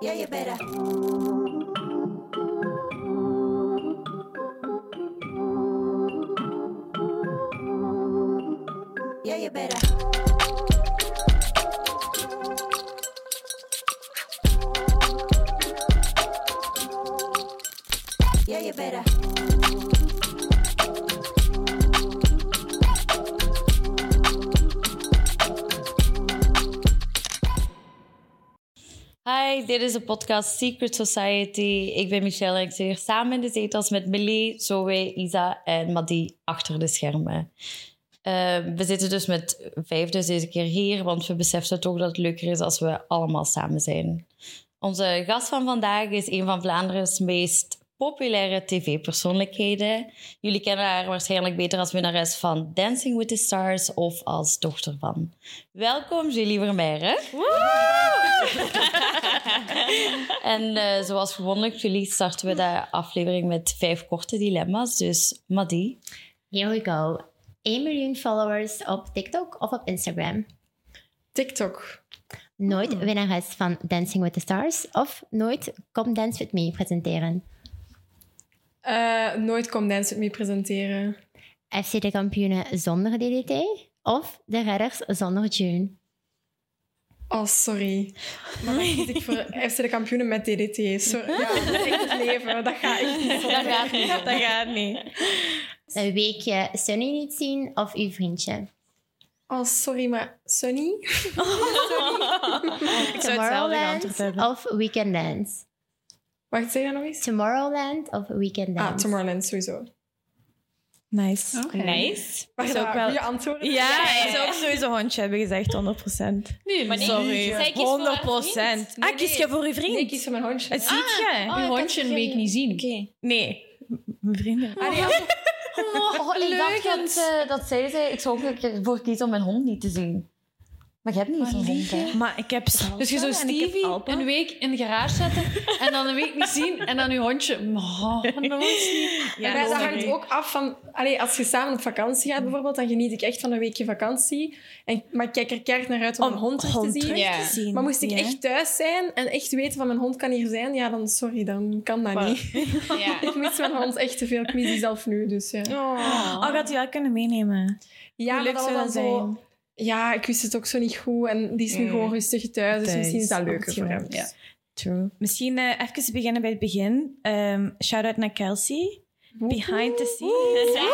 Yeah, you better. Dit is de podcast Secret Society. Ik ben Michelle en ik zit hier samen in de zetels met Millie, Zoe, Isa en Madi achter de schermen. Eh, we zitten dus met vijf dus deze keer hier, want we beseffen toch dat het leuker is als we allemaal samen zijn. Onze gast van vandaag is een van Vlaanderen's meest populaire tv-persoonlijkheden. Jullie kennen haar waarschijnlijk beter als winnares van Dancing with the Stars of als dochter van. Welkom, Julie Vermeijren. en eh, zoals gewoonlijk, Julie, starten we de aflevering met vijf korte dilemma's. Dus Madi, Here we go. 1 miljoen followers op TikTok of op Instagram. TikTok. Nooit winnares van Dancing with the Stars of nooit Come Dance With Me presenteren. Eh, nooit Come Dance With Me presenteren. FC de kampioenen zonder DDT of de redders zonder June. Oh, sorry. Maar dan kies ik voor FC de kampioenen met DDT. Sorry. Ja, dat is echt het leven. Dat gaat echt niet. dat gaat niet. Dat gaat niet. Een weekje Sunny niet zien of uw vriendje. Oh, sorry, maar Sunny? Ik zou hetzelfde hebben. of Weekend Dance. Wacht, zeg dat nog eens? Tomorrowland of Weekend Dance. Ah, Tomorrowland, sowieso. Nice. Nice. Wacht, Is ook wel- goede antwoorden? Ja, ik zou ook sowieso hondje hebben gezegd, 100%. Nee, maar nee, Sorry, zij kiest voor haar 100%. vriend. Ah, kies je voor je vriend? Nee, ik kies voor mijn hondje. Het ziet je. Oh, Uw ik hondje een week niet zien. Oké. Nee, mijn vrienden. Ah, nee, als- Oh, ik dacht dat, eh, dat zij zei, ik zou ook ervoor kiezen om mijn hond niet te zien. Maar je hebt niet zo'n hond, hè? Maar ik heb salsa Dus je zou Stevie een week in de garage zetten en dan een week niet zien en dan je hondje... Oh, nooit niet. Ja, maar dat hangt ook af van... Allee, als je samen op vakantie gaat bijvoorbeeld, dan geniet ik echt van een weekje vakantie. En, maar ik kijk er keihard naar uit om, mijn hond terug te zien. terug Ja. te zien. Maar moest ik Ja. echt thuis zijn en echt weten van mijn hond kan hier zijn, ja, dan sorry, dan kan dat niet. Ja. Ik mis mijn hond echt te veel. Ik mis die zelf nu, dus ja. Oh, gaat u wel kunnen meenemen? Ja, Hoe leuk maar zou dan dat zo... Ja, ik wist het ook zo niet goed en die is nu Mm. gewoon rustig thuis, dus Thuis, misschien is dat leuker voor hem. opgeruimd. True. Misschien eh, even beginnen bij het begin. Ehm Shout-out naar Kelsey. Behind the scenes.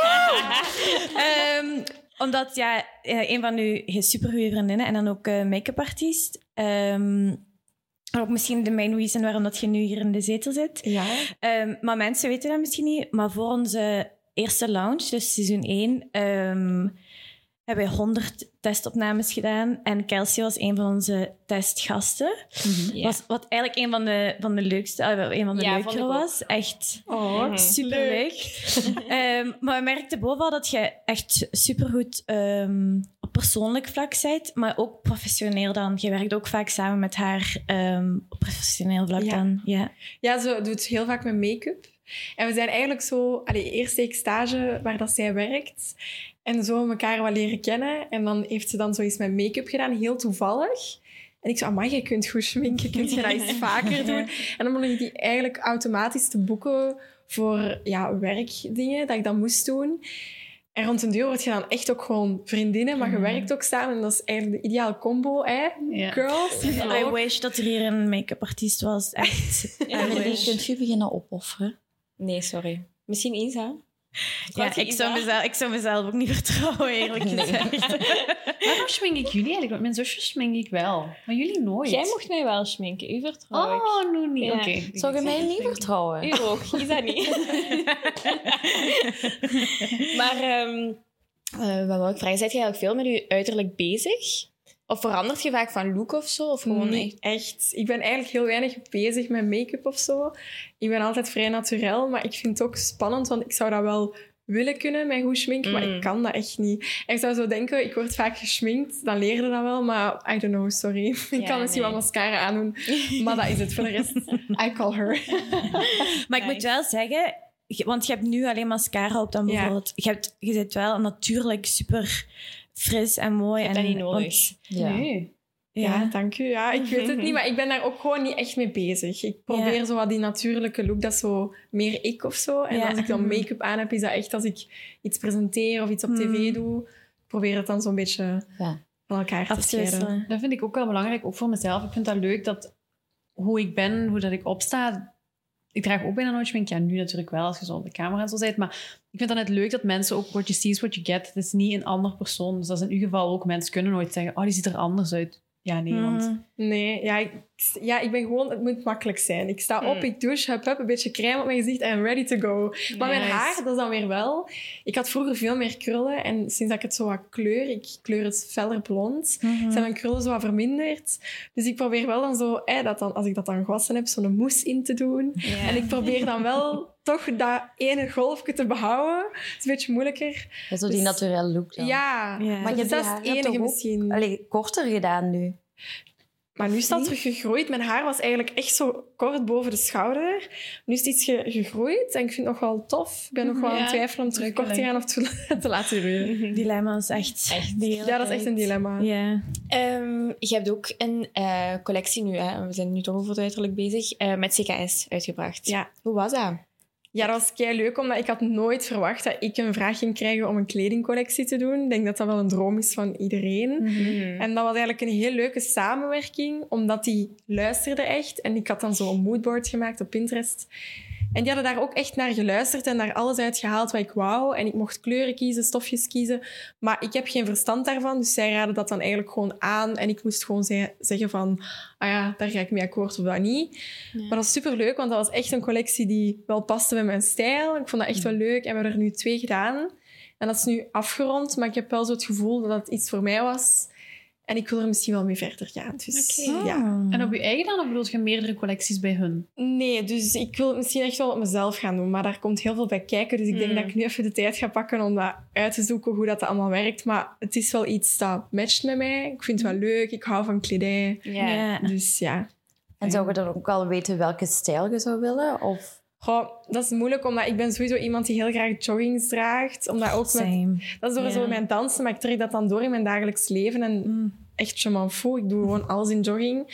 Ehm, omdat, ja, eh, een van uw supergoeie vriendinnen en dan ook eh, make-up artiest. Ehm, ook misschien de main reason waarom dat je nu hier in de zetel zit. Ja. Ehm, maar mensen weten dat misschien niet. Maar voor onze eerste launch, dus seizoen 1, ehm, hebben wij 100 testopnames gedaan. En Kelsey was een van onze testgasten. Ja. Was, wat eigenlijk een van de, van de leukste, uh, een van de Ja, leukere was. Echt Oh, superleuk. Ehm, maar we merkten bovenal dat je echt supergoed ehm op persoonlijk vlak bent, maar ook professioneel dan. Je werkt ook vaak samen met haar ehm, op professioneel vlak Ja. dan. Ja. Ja, ze doet heel vaak met make-up. En we zijn eigenlijk zo... Allee, eerst deed ik stage waar dat zij werkt. En zo elkaar wat leren kennen. En dan heeft ze dan zoiets met make-up gedaan, heel toevallig. En ik zei, amai, je kunt goed schminken, kun je dat eens vaker doen? En dan begon ik die eigenlijk automatisch te boeken voor ja, werkdingen, dat ik dat moest doen. En rond een deur word je dan echt ook gewoon vriendinnen, maar je werkt ook samen. En dat is eigenlijk de ideale combo, hè? Ja. Girls. I wish dat er hier een make-up artiest was. Echt. Emily, wish. kunt je beginnen opofferen? Nee, sorry. Misschien Isa? Ja, ik, zou mezelf, ik zou mezelf ook niet vertrouwen, eerlijk gezegd. Waarom schmink ik jullie eigenlijk? Want Mijn zusjes schmink ik wel, maar jullie nooit. Jij mocht mij wel schminken. U vertrouw ik. Oh, nu niet. Ja. Oké. Zou je mij niet vertrouwen? U ook. Isa niet. maar ehm eh, wat wil ik vragen? Zijt je eigenlijk veel met je uiterlijk bezig? Of verandert je vaak van look of zo? Of gewoon Nee, echt? echt. Ik ben eigenlijk heel weinig bezig met make-up of zo. Ik ben altijd vrij naturel, maar ik vind het ook spannend, want ik zou dat wel willen kunnen, met goed schminken, maar Mm. ik kan dat echt niet. En ik zou zo denken, ik word vaak geschminkt, dan leerde dat wel, maar I don't know, sorry. ik Ja, kan misschien nee. wel mascara aandoen, maar dat is het. Voor de rest, I call her. Maar ik moet wel zeggen, want je hebt nu alleen mascara op dan Ja. bijvoorbeeld. Je, hebt, je zit wel natuurlijk super fris en mooi. en, dat niet nodig. want- Ja. Nee. Ja, dank u. Ja, ik weet het niet, maar ik ben daar ook gewoon niet echt mee bezig. Ik probeer Ja. zo wat die natuurlijke look, dat is zo meer ik of zo. En Ja. als ik dan make-up aan heb, is dat echt als ik iets presenteer of iets op tv Hmm. doe. Ik probeer het dan zo'n beetje Ja. van elkaar te scheiden. Dat vind ik ook wel belangrijk, ook voor mezelf. Ik vind dat leuk dat hoe ik ben, hoe dat ik opsta. Ik draag ook bijna nooit schmink. Ja, nu natuurlijk wel, als je zo op de camera en zo bent. Maar ik vind dat net leuk dat mensen ook what you see is what you get. Het is niet een ander persoon. Dus dat is in uw geval ook. Mensen kunnen nooit zeggen, oh, die ziet er anders uit. Ja, nee, want... Mm. Nee, ja ik, ja, ik ben gewoon... Het moet makkelijk zijn. Ik sta op, Hmm. ik douche, hup, hup, een beetje crème op mijn gezicht en ready to go. Maar mijn haar, dat is dan weer wel... Ik had vroeger veel meer krullen en sinds dat ik het zo wat kleur, ik kleur het feller blond, Mhm. zijn mijn krullen zo wat verminderd. Dus ik probeer wel dan zo, eh, dat dan, als ik dat dan gewassen heb, zo'n mousse in te doen. En ik probeer dan wel toch dat ene golfje te behouden. Het is een beetje moeilijker. Ja, zo die Dus- naturele look dan. Ja. Maar je hebt dat is het enige misschien. Allee, korter gedaan nu. Maar nu is dat terug gegroeid. Mijn haar was eigenlijk echt zo kort boven de schouder. Nu is het iets ge- gegroeid en ik vind het nog wel tof. Ik ben nog wel aan het twijfelen om terug kort te gaan of te, te laten groeien. Dilemma is echt... Ja, dat is echt een dilemma. Ja. Ehm, je hebt ook een eh, collectie nu, hè, we zijn nu toch over het uiterlijk bezig, eh, met CKS uitgebracht. Ja. Hoe was dat? Ja, dat was kei leuk, omdat ik had nooit verwacht dat ik een vraag ging krijgen om een kledingcollectie te doen. Ik denk dat dat wel een droom is van iedereen. Mhm. En dat was eigenlijk een heel leuke samenwerking, omdat die luisterde echt. En ik had dan zo'n moodboard gemaakt op Pinterest. En die hadden daar ook echt naar geluisterd en daar alles uit gehaald wat ik wou. En ik mocht kleuren kiezen, stofjes kiezen. Maar ik heb geen verstand daarvan, dus zij raden dat dan eigenlijk gewoon aan. En ik moest gewoon ze- zeggen van, ah ja, daar ga ik mee akkoord of dat niet. Maar dat was superleuk, want dat was echt een collectie die wel paste bij mijn stijl. Ik vond dat echt wel leuk. En we hebben er nu twee gedaan. En dat is nu afgerond, maar ik heb wel zo het gevoel dat het iets voor mij was. En ik wil er misschien wel mee verder gaan. Dus, Oké. ja. En op je eigen dan, of bedoel je meerdere collecties bij hun? Nee, dus ik wil het misschien echt wel op mezelf gaan doen. Maar daar komt heel veel bij kijken. Dus ik denk Mm. dat ik nu even de tijd ga pakken om dat uit te zoeken, hoe dat allemaal werkt. Maar het is wel iets dat matcht met mij. Ik vind het wel leuk. Ik hou van kledij. Ja. Ja. Dus ja. En zou je dan ook al weten welke stijl je zou willen? Of... Goh, dat is moeilijk, omdat ik ben sowieso iemand die heel graag joggings draagt. Omdat ook met, Same. dat is door zo mijn dansen, maar ik trek dat dan door in mijn dagelijks leven. En Mm. Echt je m'en fout. Ik doe gewoon alles in jogging.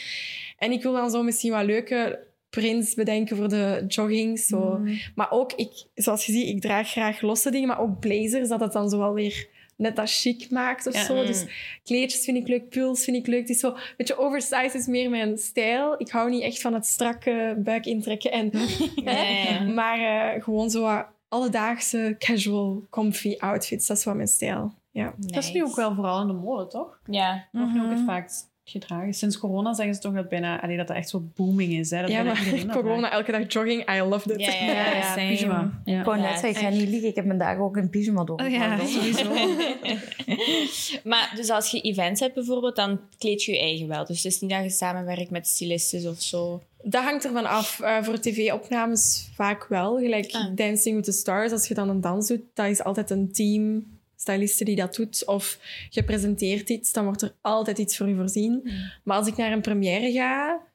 En ik wil dan zo misschien wat leuke prints bedenken voor de jogging. Zo. Mm. Maar ook, ik, zoals je ziet, ik draag graag losse dingen, maar ook blazers, dat het dan zo wel weer net dat chic maakt of Ja. zo. Dus kleedjes vind ik leuk, puls vind ik leuk. Het is zo, een beetje oversized is meer mijn stijl. Ik hou niet echt van het strakke buik intrekken. En, Nee. Maar eh, gewoon zo wat alledaagse, casual, comfy outfits. Dat is wel mijn stijl. Ja. Dat is nu ook wel vooral in de mode, toch? Ja. Wordt nu ook het Mhm. vaakst gedragen. Sinds corona zeggen ze toch dat, bijna, allee, dat dat echt zo booming is. Hè? Dat ja, maar corona, draagt. elke dag jogging, I loved it. Ja, ja, Ja, ja, pyjama. Ja. Ik wou net ik ga niet liegen. Ik heb mijn dagen ook in pyjama door. Oh, ja, sowieso. maar dus als je events hebt bijvoorbeeld, dan kleed je je eigen wel. Dus het is niet dat je samenwerkt met stylistes of zo. Dat hangt ervan af. Eh, voor tv-opnames vaak wel. Gelijk Ah. Dancing with the Stars, als je dan een dans doet, dat is altijd een team styliste die dat doet. Of je presenteert iets, dan wordt er altijd iets voor je voorzien. Maar als ik naar een première ga,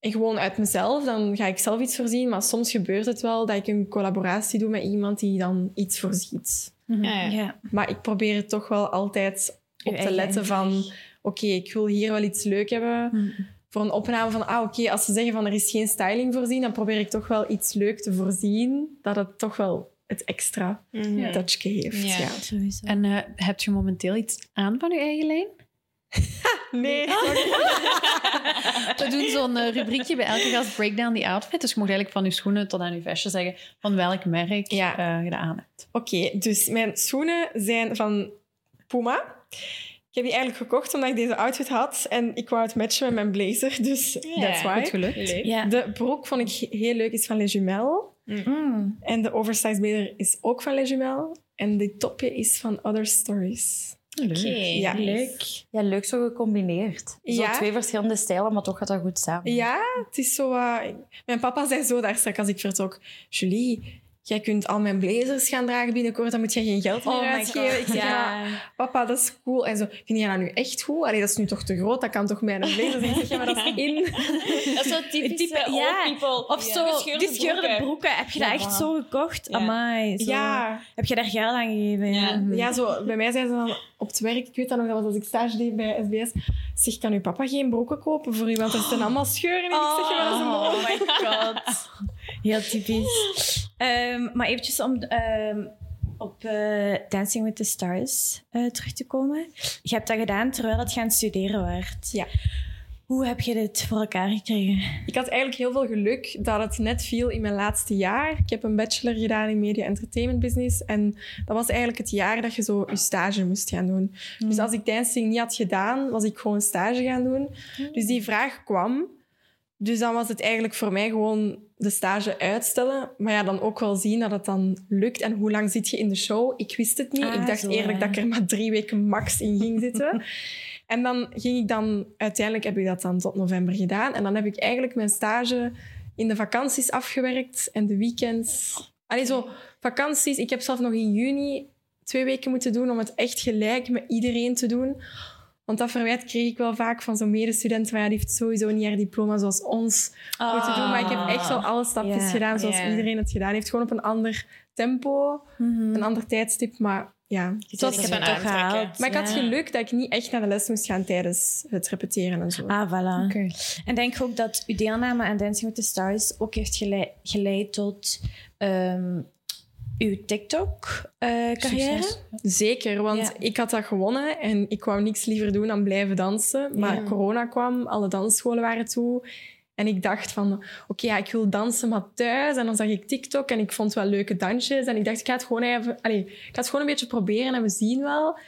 en gewoon uit mezelf, dan ga ik zelf iets voorzien. Maar soms gebeurt het wel dat ik een collaboratie doe met iemand die dan iets voorziet. Ja, ja. Ja. Maar ik probeer het toch wel altijd op te letten van... Oké, ik wil hier wel iets leuk hebben Mm. voor een opname van, ah oké, als ze zeggen van er is geen styling voorzien, dan probeer ik toch wel iets leuk te voorzien, dat het toch wel het extra Mhm. touchje heeft. Ja. Ja. Sowieso. En eh, heb je momenteel iets aan van je eigen lijn? Nee, We doen zo'n eh, rubriekje bij elke gast breakdown die outfit. Dus je mag eigenlijk van je schoenen tot aan je vestje zeggen van welk merk Ja. eh, je dat aan hebt. oké, dus mijn schoenen zijn van Puma. Ik heb die eigenlijk gekocht omdat ik deze outfit had en ik wou het matchen met mijn blazer, dus that's why. Goed gelukt. Leuk. Ja. De broek vond ik heel leuk, is van Les Jumelles. Mm. En de oversized blazer is ook van Jumelles. En dit topje is van Other Stories. Oké. Ja. Leuk. Ja, leuk zo gecombineerd. Zo Ja. twee verschillende stijlen, maar toch gaat dat goed samen. Ja, het is zo... eh, mijn papa zei zo daar straks als ik vertrok... Julie, jij kunt al mijn blazers gaan dragen binnenkort, dan moet je geen geld meer Oh uitgeven. Ik zeg, ja, papa, dat is cool. En zo, vind je dat nu echt goed? Allee, dat is nu toch te groot, dat kan toch mijn blazer zijn? Ik zeg, ja, maar dat is in. Dat is zo typisch Type- old ja. people. Of zo, Gescheurde die scheurde broeken. Heb je dat echt zo gekocht? Amai. Zo. Ja, Heb je daar geld aan gegeven? Ja. ja zo, bij mij zijn ze dan op het werk, ik weet dat nog, dat was als ik stage deed bij SBS, zeg, kan uw papa geen broeken kopen voor u? Want er zijn allemaal scheuren in. Ik zeg, maar dat is Oh my god. Heel typisch. Ehm, maar eventjes om ehm, op eh, Dancing with the Stars eh, terug te komen. Je hebt dat gedaan terwijl het gaan studeren waard. Ja. Hoe heb je dit voor elkaar gekregen? Ik had eigenlijk heel veel geluk dat het net viel in mijn laatste jaar. Ik heb een bachelor gedaan in media entertainment business. En dat was eigenlijk het jaar dat je zo je stage moest gaan doen. Dus als ik dancing niet had gedaan, was ik gewoon stage gaan doen. Dus die vraag kwam. Dus dan was het eigenlijk voor mij gewoon de stage uitstellen. Maar ja, dan ook wel zien dat het dan lukt. En hoe lang zit je in de show? Ik wist het niet. Ah, ik dacht zo, eerlijk ja. dat ik er maar drie weken max in ging zitten. En dan ging ik dan... Uiteindelijk heb ik dat dan tot november gedaan. En dan heb ik eigenlijk mijn stage in de vakanties afgewerkt. En de weekends... Allee, zo vakanties. Ik heb zelf nog in juni twee weken moeten doen om het echt gelijk met iedereen te doen. Want dat verwijt kreeg ik wel vaak van zo'n medestudenten. Maar ja, die heeft sowieso niet haar diploma zoals ons moeten doen. Maar ik heb echt wel alle stapjes gedaan zoals iedereen het gedaan heeft. Gewoon op een ander tempo, een ander tijdstip. Maar ja, was- Ik heb het een toch gehaald. maar ik had Ja. geluk dat ik niet echt naar de les moest gaan tijdens het repeteren en zo. Ah, voilà. Oké. En denk je ook dat uw deelname aan Dancing with the Stars ook heeft geleid, geleid tot ehm, uw TikTok-carrière? Succes. Zeker, want Ja. ik had dat gewonnen en ik wou niks liever doen dan blijven dansen. Maar Ja. corona kwam, alle dansscholen waren toe. En ik dacht van, oké, ja, ik wil dansen, maar thuis. En dan zag ik TikTok en ik vond wel leuke dansjes. En ik dacht, ik ga het gewoon even... Allee, ik ga het gewoon een beetje proberen en we zien wel.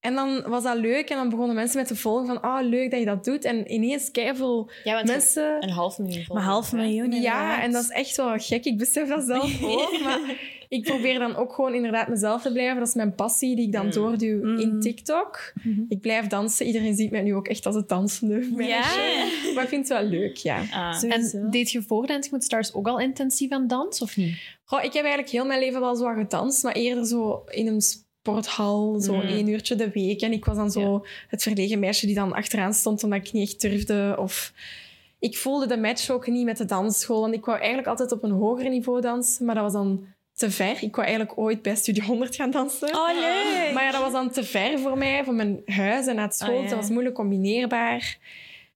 En dan was dat leuk en dan begonnen mensen met te volgen van, oh, leuk dat je dat doet. En ineens keiveel Ja, mensen... een half miljoen Maar volgers, half hè? miljoen Ja, inderdaad. en dat is echt wel gek. Ik besef dat zelf ook. Maar ik probeer dan ook gewoon inderdaad mezelf te blijven. Dat is mijn passie die ik dan doorduw Mm. in TikTok. Ik blijf dansen. Iedereen ziet mij nu ook echt als het dansende meisje. Maar ik vind het wel leuk, ja. Ah. En deed je voor Dancing with the Stars ook al intensief aan dans, of niet? Goh, ik heb eigenlijk heel mijn leven wel zo wat gedanst. Maar eerder zo in een sporthal. Zo Mm. één uurtje de week. En ik was dan zo het verlegen meisje die dan achteraan stond omdat ik niet echt durfde. Of... Ik voelde de match ook niet met de dansschool. Want ik wou eigenlijk altijd op een hoger niveau dansen. Maar dat was dan te ver. Ik wou eigenlijk ooit bij Studio 100 gaan dansen. Oh, leuk! Maar ja, dat was dan te ver voor mij, van mijn huis en naar het school. Oh, ja. Dat was moeilijk combineerbaar.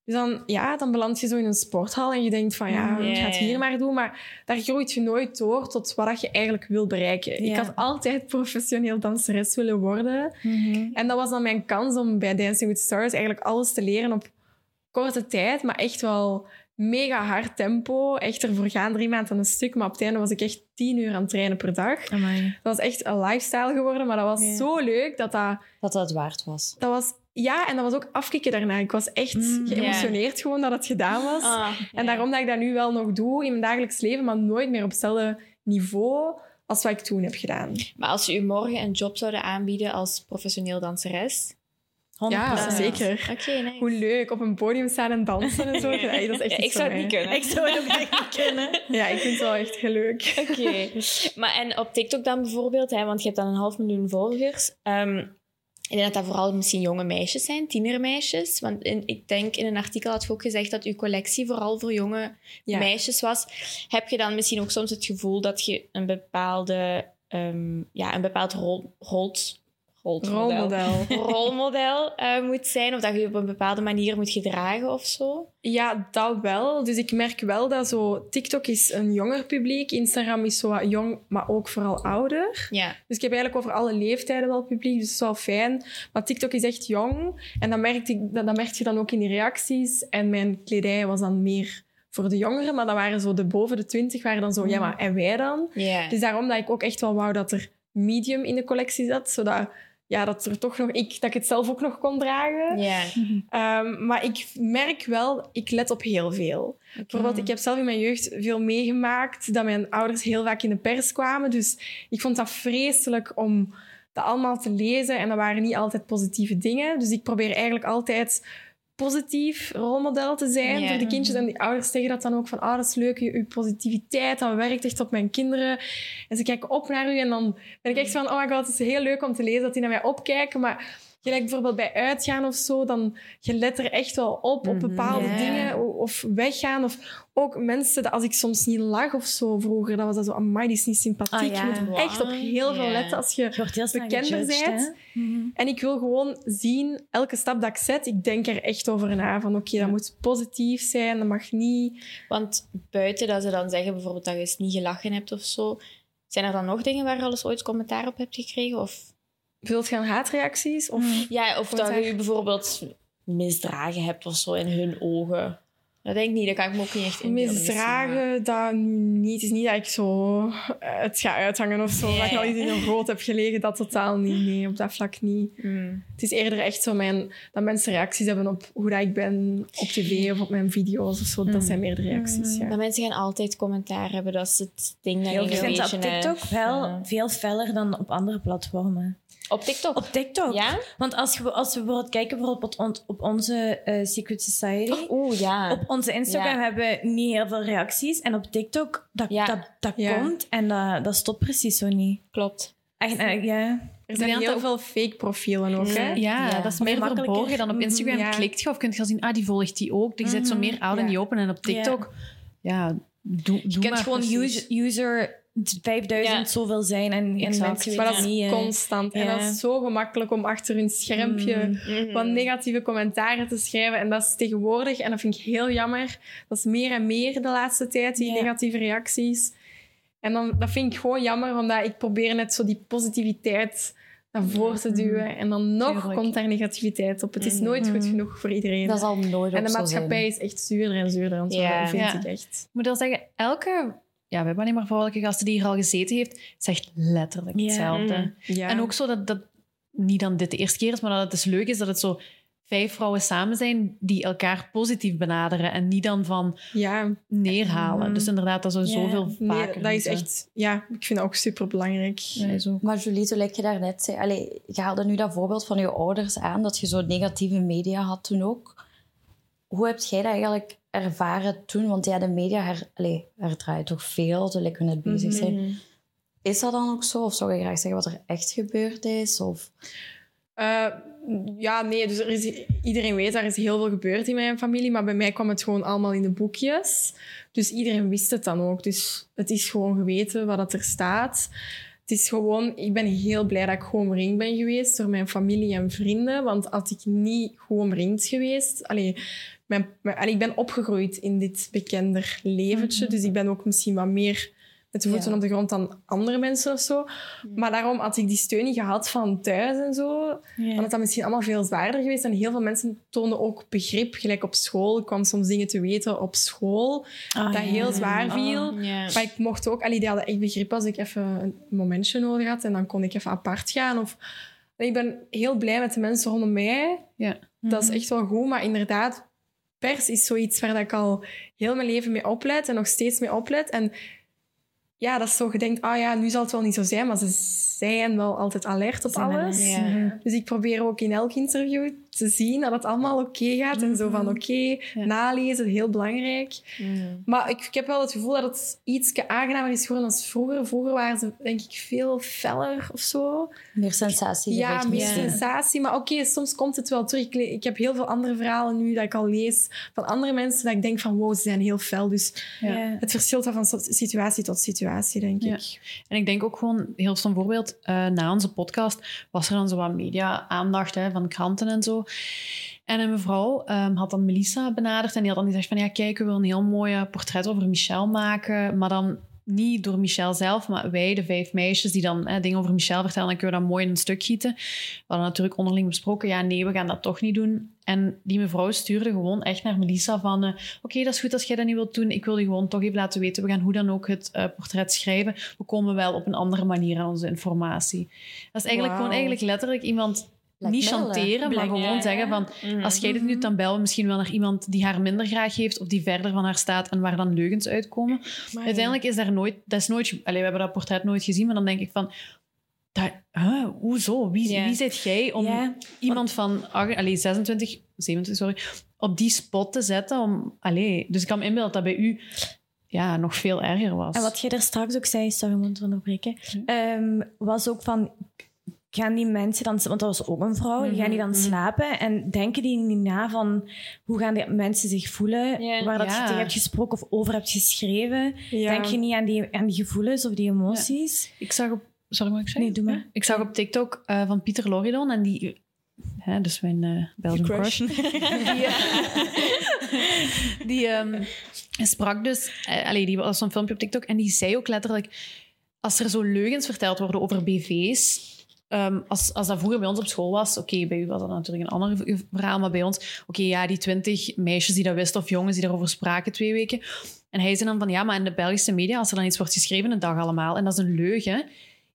Dus dan, ja, dan beland je zo in een sporthal en je denkt van ja, Ja, ik ga het hier maar doen. Maar daar groeit je nooit door tot wat je eigenlijk wil bereiken. Ja. Ik had altijd professioneel danseres willen worden. Mhm. En dat was dan mijn kans om bij Dancing with Stars eigenlijk alles te leren op korte tijd, maar echt wel mega hard tempo. Echt ervoor gaan, drie maanden aan een stuk. Maar op het einde was ik echt tien uur aan het trainen per dag. Amai. Dat was echt een lifestyle geworden, maar dat was Ja. zo leuk dat dat... Dat dat waard was. Dat was... Ja, en dat was ook afkicken daarna. Ik was echt Mm, geëmotioneerd gewoon dat het gedaan was. Ah, En daarom dat ik dat nu wel nog doe in mijn dagelijks leven, maar nooit meer op hetzelfde niveau als wat ik toen heb gedaan. Maar als ze u morgen een job zouden aanbieden als professioneel danseres... 100%. Ja, zeker. Nice. Hoe leuk, op een podium staan en dansen en zo. Ja, dat is echt Ja, ik zou het niet kunnen. Ik zou het ook echt niet kunnen. Ja, ik vind het wel echt heel leuk. Oké. Maar en op TikTok dan bijvoorbeeld, hè, want je hebt dan een half miljoen volgers. Ehm, ik denk dat dat vooral misschien jonge meisjes zijn, tienermeisjes. Want in, ik denk in een artikel had je ook gezegd dat uw collectie vooral voor jonge Ja. meisjes was. Heb je dan misschien ook soms het gevoel dat je een bepaalde, ehm, ja, een bepaald rol, rolt, rolmodel, Rolmodel. rolmodel eh, moet zijn? Of dat je je op een bepaalde manier moet gedragen of zo? Ja, dat wel. Dus ik merk wel dat zo... TikTok is een jonger publiek. Instagram is zo wat jong, maar ook vooral ouder. Ja. Dus ik heb eigenlijk over alle leeftijden wel publiek, dus dat is wel fijn. Maar TikTok is echt jong. En dat merk, ik, dat, dat merk je dan ook in die reacties. En mijn kledij was dan meer voor de jongeren. Maar dat waren zo de boven de twintig, waren dan zo... Ja, maar en wij dan? Ja. Dus daarom dat ik ook echt wel wou dat er medium in de collectie zat. Zodat ja, dat, er toch nog, ik, dat ik het zelf ook nog kon dragen. Ja. Ehm, maar ik merk wel, ik let op heel veel. Bijvoorbeeld, ik heb zelf in mijn jeugd veel meegemaakt dat mijn ouders heel vaak in de pers kwamen. Dus ik vond dat vreselijk om dat allemaal te lezen. En dat waren niet altijd positieve dingen. Dus ik probeer eigenlijk altijd positief rolmodel te zijn Ja. voor de kindjes. En die ouders zeggen dat dan ook van, ah, dat is leuk, je, je positiviteit, dat werkt echt op mijn kinderen. En ze kijken op naar u en dan ben ik echt van, oh my god, het is heel leuk om te lezen dat die naar mij opkijken, maar... Gelijk bijvoorbeeld bij uitgaan of zo, dan je let er echt wel op, op bepaalde Ja. dingen. Of weggaan. Of ook mensen, dat als ik soms niet lag of zo vroeger, dat was dat zo, amai, die is niet sympathiek. Ah, ja. Je moet echt op heel veel letten als je bekender bent. hè? en ik wil gewoon zien, elke stap dat ik zet, ik denk er echt over na. Van oké, dat moet positief zijn, dat mag niet. Want buiten dat ze dan zeggen bijvoorbeeld dat je eens niet gelachen hebt of zo, zijn er dan nog dingen waar je al eens ooit commentaar op hebt gekregen? Of, Vult je aan haatreacties? Of, ja, of dat je bijvoorbeeld misdragen hebt of zo in hun ogen? Dat denk ik niet, dat kan ik me ook niet echt maar- Misdragen, dat niet. Het is niet dat ik zo eh, het ga uithangen of zo. Dat ik al iets in een rood heb gelegen, dat totaal niet. Nee, op dat vlak niet. Mm. Het is eerder echt zo mijn, dat mensen reacties hebben op hoe dat ik ben op tv of op mijn video's of zo. Dat zijn meer de reacties, ja. Dat mensen gaan altijd commentaar hebben, dat is het ding dat Heel je Ik vind op eh, TikTok wel ja. veel feller dan op andere platformen. Op TikTok? Op TikTok? Ja? Want als, je, als we bijvoorbeeld kijken bijvoorbeeld op, on- op onze eh, Secret Society... Oeh, ja. Op onze Instagram Ja. hebben we niet heel veel reacties. En op TikTok, dat, Ja. dat, dat Ja. komt en dat, dat stopt precies zo niet. Klopt. Echt, eh, ja. Er zijn heel veel fake profielen ook, hè? Ja, Ja. dat is meer verborgen. Dan op Instagram Mhm, ja. klikt je of kunt je al zien, ah, die volgt die ook. Die zet zo meer out in Ja. die open. En op TikTok, ja, doe, Je doe kunt maar gewoon precies. user, user 5000 Ja. zoveel zijn en, en mensen Maar dat is niet. eh, constant. En dat is zo gemakkelijk om achter hun schermpje Mhm. wat negatieve commentaren te schrijven. En dat is tegenwoordig, en dat vind ik heel jammer, dat is meer en meer de laatste tijd, die Ja. negatieve reacties. En dan, dat vind ik gewoon jammer, omdat ik probeer net zo die positiviteit naar voren te duwen. En dan nog Tuurlijk. komt daar negativiteit op. Het is nooit goed genoeg voor iedereen. Dat zal nooit en de zo maatschappij is echt zuurder en zuurder aan het Ja. vind Ja. ik echt. Ik moet wel zeggen, elke... Ja, we hebben alleen maar vrouwelijke gasten die hier al gezeten heeft, zegt letterlijk hetzelfde. Mm. Ja. En ook zo dat, dat niet dan dit de eerste keer is, maar dat het dus leuk is dat het zo vijf vrouwen samen zijn die elkaar positief benaderen en niet dan van Ja, neerhalen. Mhm. Dus inderdaad, dat zou Ja. zoveel nee, vaker dat is echt... Ja, ik vind dat ook super belangrijk. Ja. Maar Julie, zo lijkt je daarnet zei, allee, je haalde nu dat voorbeeld van je ouders aan, dat je zo negatieve media had toen ook. Hoe heb jij dat eigenlijk ervaren toen? Want ja, de media her, allee, herdraait toch veel, terwijl we net bezig zijn. Mhm. Is dat dan ook zo? Of zou je graag zeggen wat er echt gebeurd is? Of... Eh, ja, nee, dus er is, iedereen weet, er is heel veel gebeurd in mijn familie, maar bij mij kwam het gewoon allemaal in de boekjes. Dus iedereen wist het dan ook. Dus het is gewoon geweten wat dat er staat. Is gewoon, ik ben heel blij dat ik gewoon omringd ben geweest door mijn familie en vrienden. Want als ik niet gewoon omringd geweest... Allee, mijn, mijn- allee, ik ben opgegroeid in dit bekender leventje. Dus ik ben ook misschien wat meer de voeten Ja. op de grond dan andere mensen of zo. Maar daarom had ik die steun niet gehad van thuis en zo. Dan had dat misschien allemaal veel zwaarder geweest. En heel veel mensen toonden ook begrip, gelijk op school. Ik kwam soms dingen te weten op school Ah, dat ja. heel zwaar viel. Ja. Maar ik mocht ook... Allee, die hadden echt begrip als ik even een momentje nodig had. En dan kon ik even apart gaan. Of, ik ben heel blij met de mensen rondom mij. Ja. Dat is echt wel goed. Maar inderdaad, pers is zoiets waar ik al heel mijn leven mee opleid. En nog steeds mee opleid. En ja, dat is zo gedenkt, ah ja, nu zal het wel niet zo zijn. Maar ze zijn wel altijd alert op alles. Ja. Dus ik probeer ook in elk interview te zien dat het allemaal oké gaat. En zo van oké, nalezen, heel belangrijk. Mhm. Maar ik, ik heb wel het gevoel dat het iets aangenamer is geworden dan vroeger. Vroeger waren ze denk ik veel feller of zo. Meer sensatie. Ja, meer Ja. sensatie. Maar oké, soms komt het wel terug. Ik, heb heel veel andere verhalen nu dat ik al lees van andere mensen dat ik denk van wow, ze zijn heel fel. Dus Ja. het verschilt wel van situatie tot situatie, denk Ja. ik. En ik denk ook gewoon, heel stom voorbeeld, eh, na onze podcast was er dan zo wat media-aandacht hè, van kranten en zo. En een mevrouw ehm, had dan Melissa benaderd en die had dan gezegd van ja, kijk, we willen een heel mooi eh, portret over Michel maken, maar dan niet door Michel zelf, maar wij, de vijf meisjes, die dan hè, dingen over Michel vertellen, dan kunnen we dat mooi in een stuk gieten. We hadden natuurlijk onderling besproken, ja, nee, we gaan dat toch niet doen. En die mevrouw stuurde gewoon echt naar Melissa van, eh, oké, dat is goed als jij dat niet wilt doen. Ik wil je gewoon toch even laten weten, we gaan hoe dan ook het eh, portret schrijven. We komen wel op een andere manier aan onze informatie. Dat is eigenlijk gewoon eigenlijk letterlijk iemand niet chanteren, maar gewoon ja. zeggen van, Mhm. als jij dit nu doet, dan bellen we misschien wel naar iemand die haar minder graag heeft of die verder van haar staat en waar dan leugens uitkomen. Maar Uiteindelijk is daar nooit, dat is nooit, allee, we hebben dat portret nooit gezien, maar dan denk ik van, Dat, huh, hoezo? Wie, Ja. wie zit jij om Ja. iemand van allee, 26, 27, sorry, op die spot te zetten? Om, allee, dus ik kan me inbeelden dat dat bij u ja, nog veel erger was. En wat je er straks ook zei, sorry om te onderbreken, ehm, was ook van, gaan die mensen dan, want dat was ook een vrouw, gaan die dan Mhm. slapen en denken die niet na van hoe gaan die mensen zich voelen, waar dat je tegen hebt gesproken of over hebt geschreven. Ja. Denk je niet aan die, aan die gevoelens of die emoties? Ik zag op... Sorry, ik zeggen? Nee, doe maar. Ik zag op TikTok eh, van Pieter Loridon en die... Hè, dus mijn eh Belgian crush. crush. die die ehm, sprak dus... eh, allee, die was zo'n filmpje op TikTok en die zei ook letterlijk... Als er zo leugens verteld worden over BV's... ehm, als, als dat vroeger bij ons op school was... Oké, bij u was dat natuurlijk een ander verhaal, maar bij ons... Oké, ja, die twintig meisjes die dat wisten of jongens die daarover spraken twee weken. En hij zei dan van... Ja, maar in de Belgische media, als er dan iets wordt geschreven, een dag allemaal. En dat is een leugen.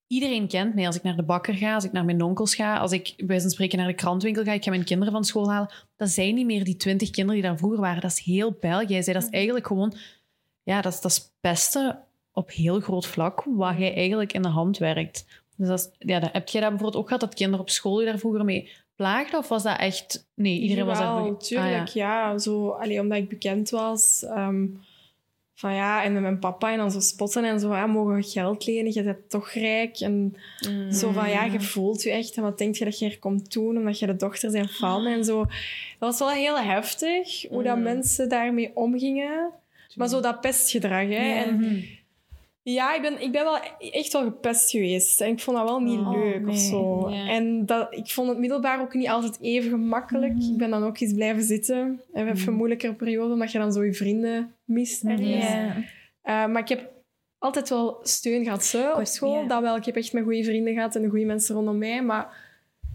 Iedereen kent mij. Als ik naar de bakker ga, als ik naar mijn onkels ga, als ik bij wijze van spreken naar de krantwinkel ga, ik ga mijn kinderen van school halen, dat zijn niet meer die twintig kinderen die daar vroeger waren. Dat is heel België. Hij zei, dat is eigenlijk gewoon... Ja, dat is, dat is pesten op heel groot vlak, waar jij eigenlijk in de hand werkt. Dus dat is, ja, dat, heb jij dat bijvoorbeeld ook gehad, dat kinderen op school je daar vroeger mee plaagden? Of was dat echt... Nee, iedereen was daar... tuurlijk, Ah, ja. Zo, allee, omdat ik bekend was. ehm, van ja, en met mijn papa en dan zo spotten en zo. Ja, mogen we geld lenen? Je bent toch rijk. En zo van, ja, je voelt je echt. En wat denk je dat je er komt doen? Omdat je de dochter bent van. En zo. Dat was wel heel heftig, hoe dat Mm. mensen daarmee omgingen. Maar zo dat pestgedrag, hè. Ja. En ja, ik ben, ik ben wel echt wel gepest geweest. En ik vond dat wel niet Oh, leuk of zo. En dat, ik vond het middelbaar ook niet altijd even gemakkelijk. Mhm. Ik ben dan ook eens blijven zitten. En even een moeilijkere periode, omdat je dan zo je vrienden mist. Ja. Eh, maar ik heb altijd wel steun gehad zo, op school. Dat wel. Ik heb echt mijn goede vrienden gehad en goede mensen rondom mij. Maar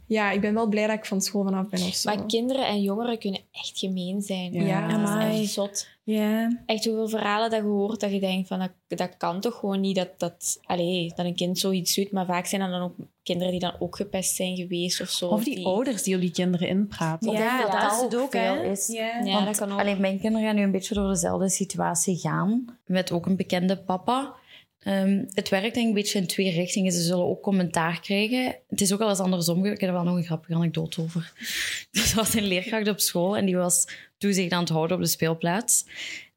ja, ik ben wel blij dat ik van school vanaf ben of zo. Maar kinderen en jongeren kunnen echt gemeen zijn. Ja. dat is echt zot. Ja. Echt hoeveel verhalen dat je hoort dat je denkt van dat, dat kan toch gewoon niet dat, dat, allee, dat een kind zoiets doet. Maar vaak zijn dat dan ook kinderen die dan ook gepest zijn geweest of zo. Of die ouders die op die kinderen inpraten. Ja, denk dat dat is het ook veel is. Ja. Ja, Want, dat kan ook. allee, mijn kinderen gaan nu een beetje door dezelfde situatie gaan. Met ook een bekende papa. Ehm, het werkt denk ik een beetje in twee richtingen. Ze zullen ook commentaar krijgen. Het is ook al eens andersom. Ik heb er wel nog een grappige anekdote over. Er was een leerkracht op school en die was toezicht aan het houden op de speelplaats.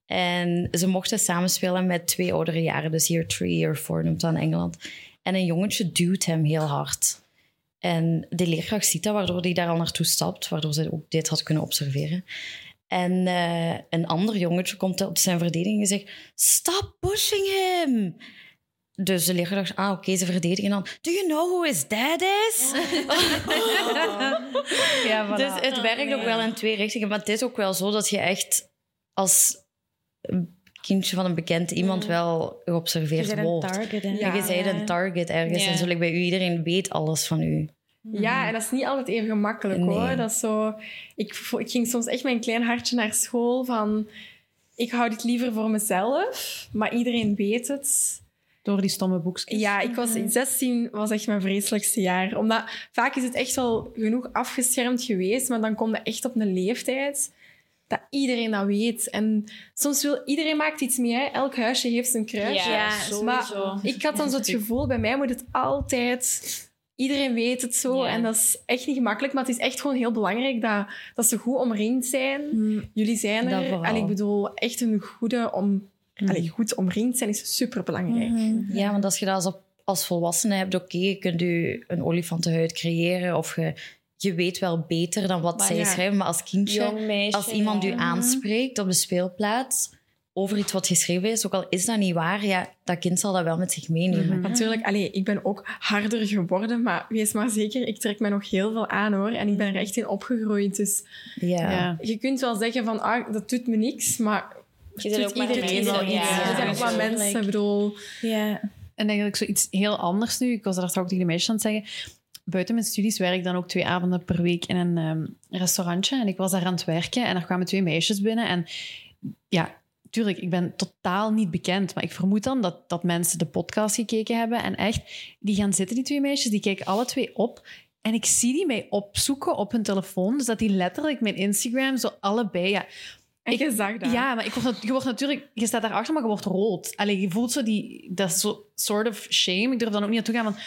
En ze mochten samenspelen met twee oudere jaren. Dus year 3, year 4 noemt dat in Engeland. En een jongetje duwt hem heel hard. En de leerkracht ziet dat, waardoor hij daar al naartoe stapt. Waardoor ze ook dit had kunnen observeren. En eh, een ander jongetje komt op zijn verdediging en zegt... Stop pushing him! Dus de leerkracht dacht, ah, oké, ze verdedigen dan. Do you know who his dad is? Ja, voilà. Dus het werkt ook nee. wel in twee richtingen. Maar het is ook wel zo dat je echt als kindje van een bekend iemand Mm. wel Je geobserveerd bent een wordt. target, hè. Ja. En je bent een target ergens. Ja. En zo like bij u, iedereen weet alles van u. Ja, en dat is niet altijd even gemakkelijk Nee. hoor. Dat is zo, ik, ging soms echt met een klein hartje naar school van... Ik hou dit liever voor mezelf, maar iedereen weet het. Door die stomme boekjes. Ja, ik was 16 was echt mijn vreselijkste jaar. Omdat vaak is het echt wel genoeg afgeschermd geweest, maar dan kom je echt op een leeftijd dat iedereen dat weet. En soms wil iedereen maakt iets mee. Hè? Elk huisje heeft zijn kruisje. Ja, Ja, sowieso. maar ik had dan zo het gevoel, bij mij moet het altijd... Iedereen weet het zo Ja. en dat is echt niet gemakkelijk, maar het is echt gewoon heel belangrijk dat, dat ze goed omringd zijn. Mm. Jullie zijn er. En ik bedoel, echt een goede om... Allee, goed omringd zijn is superbelangrijk. Mhm. Ja, want als je dat als, als volwassene hebt, oké, je kunt je een olifantenhuid creëren of je, je weet wel beter dan wat Maar zij ja. schrijven. Maar als kindje, Jong meisje. als iemand ja. u aanspreekt op de speelplaats over iets wat geschreven is, ook al is dat niet waar, ja, dat kind zal dat wel met zich meenemen. Natuurlijk, allee, ik ben ook harder geworden, maar wees maar zeker, ik trek mij nog heel veel aan hoor. En ik ben er echt in opgegroeid. Dus Ja. Ja. je kunt wel zeggen van, ah, dat doet me niks, maar Je doet ook iedereen wel iets. Ja, Er zijn ook tuurlijk. mensen, ik bedoel... Ja. En eigenlijk zoiets heel anders nu. Ik was daar straks ook tegen de meisjes aan het zeggen. Buiten mijn studies werk ik dan ook twee avonden per week in een ehm, restaurantje. En ik was daar aan het werken en er kwamen twee meisjes binnen. En ja, tuurlijk, ik ben totaal niet bekend. Maar ik vermoed dan dat, dat mensen de podcast gekeken hebben. En echt, die gaan zitten, die twee meisjes. Die kijken alle twee op. En ik zie die mij opzoeken op hun telefoon. Dus dat die letterlijk mijn Instagram zo allebei... Ja, En je zag dat. ja, maar ik word, je wordt natuurlijk... Je staat daarachter, maar je wordt rood. Allee, je voelt zo die... Dat is zo sort of shame. Ik durf dan ook niet naartoe gaan van...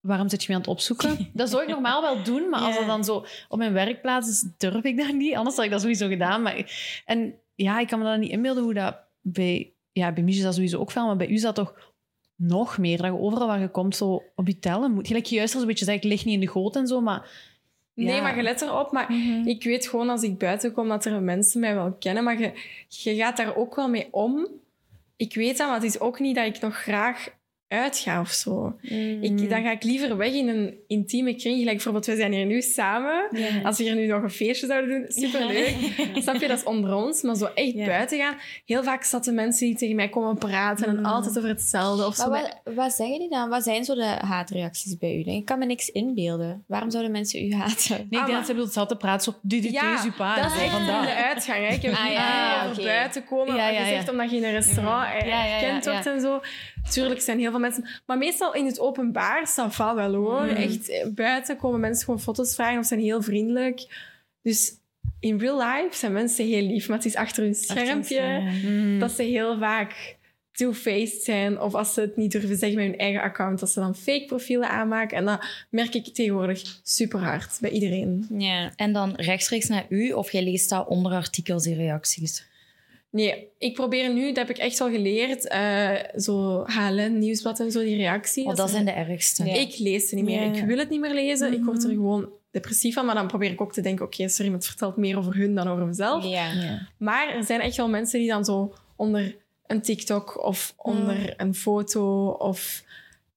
waarom zit je me aan het opzoeken? Dat zou ik normaal wel doen, maar als dat dan zo op mijn werkplaats is, durf ik dat niet. Anders had ik dat sowieso gedaan. Maar, en ja, ik kan me dan niet inbeelden hoe dat bij... Ja, bij Mich is dat sowieso ook veel, maar bij u is dat toch nog meer. Dat je overal waar je komt zo op je tellen moet. Gelijk juist als een beetje zei, ik lig niet in de goot en zo, maar... Nee, Ja. maar je let erop. Maar ik weet gewoon als ik buiten kom dat er mensen mij wel kennen. Maar je, je gaat daar ook wel mee om. Ik weet dat, maar het is ook niet dat ik nog graag uitga of zo. Ik, dan ga ik liever weg in een intieme kring. Gelijk bijvoorbeeld, we zijn hier nu samen. Als we hier nu nog een feestje zouden doen, superleuk. Snap je, dat is onder ons. Maar zo echt Ja. buiten gaan. Heel vaak zaten mensen die tegen mij komen praten en altijd over hetzelfde. Of zo. Wat, wat zeggen die dan? Wat zijn zo de haatreacties bij u? Ik kan me niks inbeelden. Waarom zouden mensen u haten? Nee, ik denk Ah, maar- dat ze bedoelt, ze altijd. Du, du, Ja, dat En is echt van in dat. de uitgang. Hè. Ik heb het Ah, niet ja, over oké. buiten komen. Ja, ja, Je zegt ja. omdat je in een restaurant Ja, ja, ja, gekend wordt ja. en zo. Tuurlijk zijn heel veel mensen... Maar meestal in het openbaar, ça va wel hoor. Mm. Echt, eh, buiten komen mensen gewoon foto's vragen of zijn heel vriendelijk. Dus in real life zijn mensen heel lief. Maar het is achter hun schermpje Mm. dat ze heel vaak two-faced zijn. Of als ze het niet durven zeggen met hun eigen account, dat ze dan fake profielen aanmaken. En dat merk ik tegenwoordig super hard bij iedereen. Ja. En dan rechtstreeks naar u of jij leest dat onder artikels en reacties? Nee, ik probeer nu, dat heb ik echt wel geleerd, eh, zo HLN, Nieuwsblad en zo, die reactie. Want dat zijn de ergste. Ja. Ik lees ze niet meer. Ja. Ik wil het niet meer lezen. Ik word er gewoon depressief van. Maar dan probeer ik ook te denken, oké, sorry, maar het vertelt meer over hun dan over mezelf. Ja. Maar er zijn echt wel mensen die dan zo onder een TikTok of onder een foto of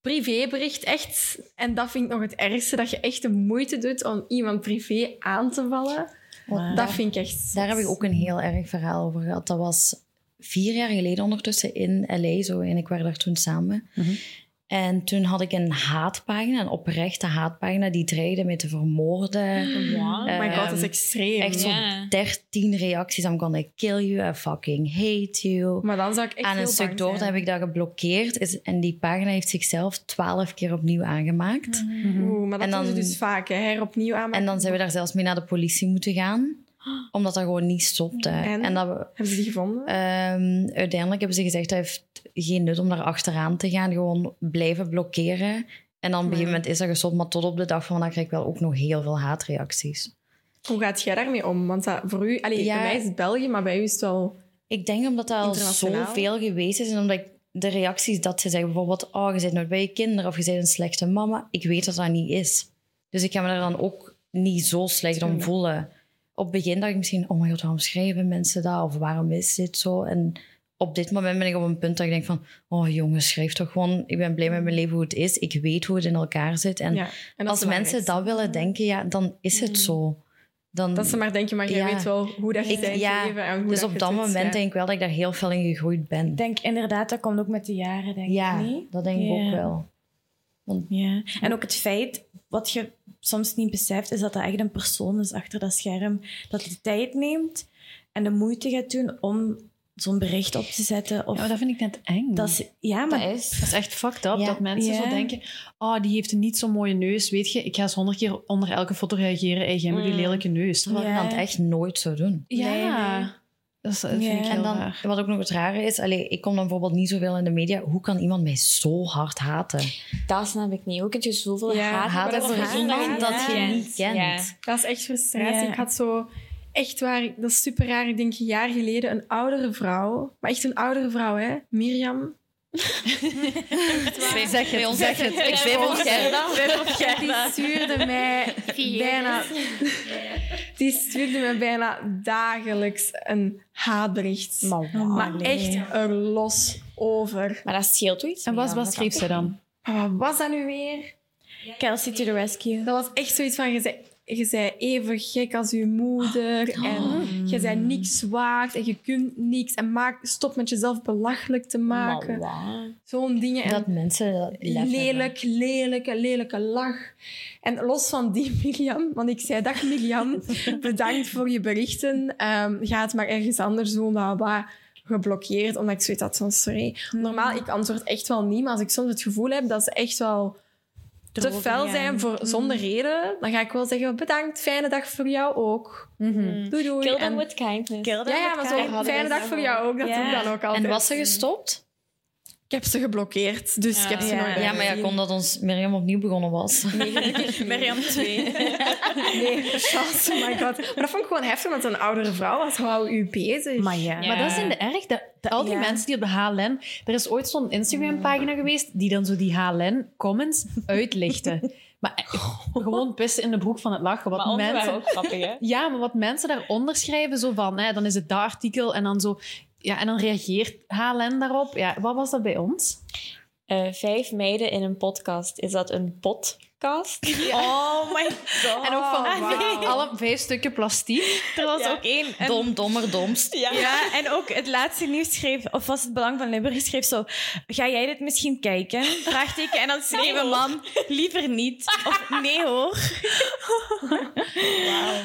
privébericht echt... En dat vind ik nog het ergste, dat je echt de moeite doet om iemand privé aan te vallen. Wow. Dat vind ik echt... Daar heb ik ook een heel erg verhaal over gehad. Dat was vier jaar geleden ondertussen in L.A. Zo, en ik waren daar toen samen. Mhm. En toen had ik een haatpagina, een oprechte haatpagina, die dreigde me te vermoorden. Wow. Oh my god, dat is Ehm, extreem. Echt Ja. zo'n 13 reacties. I'm gonna kill you, I fucking hate you. Maar dan zou ik echt Aan een stuk door heb ik dat geblokkeerd. Is, en die pagina heeft zichzelf twaalf keer opnieuw aangemaakt. Oeh, maar dat En doen ze dus vaak, hè. Heropnieuw aanmaken. En dan zijn we daar zelfs mee naar de politie moeten gaan. Omdat dat gewoon niet stopte. En? En dat we, Hebben ze die gevonden? Ehm, uiteindelijk hebben ze gezegd dat heeft geen nut om daar achteraan te gaan. Gewoon blijven blokkeren. En dan op een gegeven moment is dat gestopt. Maar tot op de dag van vandaag krijg ik wel ook nog heel veel haatreacties. Hoe gaat jij daarmee om? Want dat, voor u... Allee, Ja. Bij mij is het België, maar bij u is het wel... Ik denk omdat dat al zoveel geweest is. En omdat ik de reacties dat ze zeggen, bijvoorbeeld... Oh, je zit nooit bij je kinderen. Of je bent een slechte mama. Ik weet dat dat niet is. Dus ik ga me daar dan ook niet zo slecht om voelen. Op het begin dacht ik misschien... Oh my god, waarom schrijven mensen dat? Of waarom is dit zo? En op dit moment ben ik op een punt dat ik denk van... Oh jongens, schrijf toch gewoon... Ik ben blij met mijn leven hoe het is. Ik weet hoe het in elkaar zit. En ja. En dat als mensen dat willen denken, ja, dan is het zo. Dan, Dat ze maar denken, maar jij Ja. weet wel hoe dat je Ik- ja, leven en hoe dus dat op je dat moment ja. denk ik wel dat ik daar heel veel in gegroeid ben. Ik denk inderdaad, dat komt ook met de jaren, denk ja, ik niet. dat denk ik ook wel. Ja. En ook het feit, wat je soms niet beseft, is dat dat echt een persoon is achter dat scherm. Dat de tijd neemt en de moeite gaat doen om zo'n bericht op te zetten. Of Ja, dat vind ik net eng. dat is, ja, maar Dat is... Dat is echt fucked up, Ja. dat mensen Ja. zo denken... Oh, die heeft een niet zo'n mooie neus. Weet je, ik ga eens honderd keer onder elke foto reageren. Hey, jij met die Mm. lelijke neus. Terwijl Ja. dat echt nooit zou doen. Ja. Nee, nee. Dat, is, dat vind Ja. ik heel En dan, raar. wat ook nog het rare is, allee, ik kom dan bijvoorbeeld niet zoveel in de media. Hoe kan iemand mij zo hard haten? Dat snap ik niet. Hoe kun je zoveel Ja, haten Haat waar. iemand dat je Ja. niet kent. Ja. Dat is echt frustratie. Ja. Ik had zo... Echt waar, dat is super raar. Ik denk een jaar geleden een oudere vrouw. Maar echt een oudere vrouw, hè. Mirjam. Zeg het, zeg het. Ik zweef op Gerda. Die stuurde mij bijna... Die stuurde mij bijna dagelijks een haatbericht. Maar echt er los over. Maar dat scheelt iets. En wat, wat schreef ze dan? Maar wat was dat nu weer? Kelsey to the rescue. Dat was echt zoiets van... Je zei, je zei even gek als uw moeder. En je zei niks waard. En je kunt niks. En maak, stop met jezelf belachelijk te maken. Zo'n dingen. En Dat mensen dat lelijk, lelijke, lelijke lach. En los van die Mirjam, want ik zei, dag Mirjam, bedankt voor je berichten. Ehm, ga het maar ergens anders doen, bla, bla. Geblokkeerd, omdat ik zoiets had van, sorry. Normaal, ik antwoord echt wel niet, maar als ik soms het gevoel heb dat ze echt wel te fel zijn voor, zonder reden, dan ga ik wel zeggen, bedankt, fijne dag voor jou ook. Doei, doei. Kill them En- with kindness. Kill them ja, ja, maar zo, fijne dag voor jou ook, dat doe ik dan ook altijd. En was ze gestopt? Ik heb ze geblokkeerd. Dus ik heb ze Ja. nooit Ja, maar ja, kon dat ons Mirjam opnieuw begonnen was. Nee. Mirjam 2. Nee, chance. Oh my god. Maar dat vond ik gewoon heftig, want een oudere vrouw was. Hou u bezig? Maar ja. Maar dat is in de erg. Dat, dat al die ja. mensen die op de HLN... Er is ooit zo'n Instagram-pagina geweest die dan zo die HLN-comments uitlichten. Maar eh, gewoon pissen in de broek van het lachen. Wat mensen, ook grappig, hè? ja, maar wat mensen daaronder schrijven, zo van... Hè, dan is het dat artikel en dan zo... Ja, en dan reageert HLN daarop. Ja, wat was dat bij ons? Eh, vijf meiden in een podcast. Is dat een podcast? Oh my god. En ook van wauw. alle vijf stukken plastiek. Er was ook één. en- Dom, dommer, domst. Ja. en ook het laatste nieuws schreef, of was het Belang van Limburg, schreef zo, ga jij dit misschien kijken? Vraagteken. En dan schreef een man, liever niet. Of nee hoor.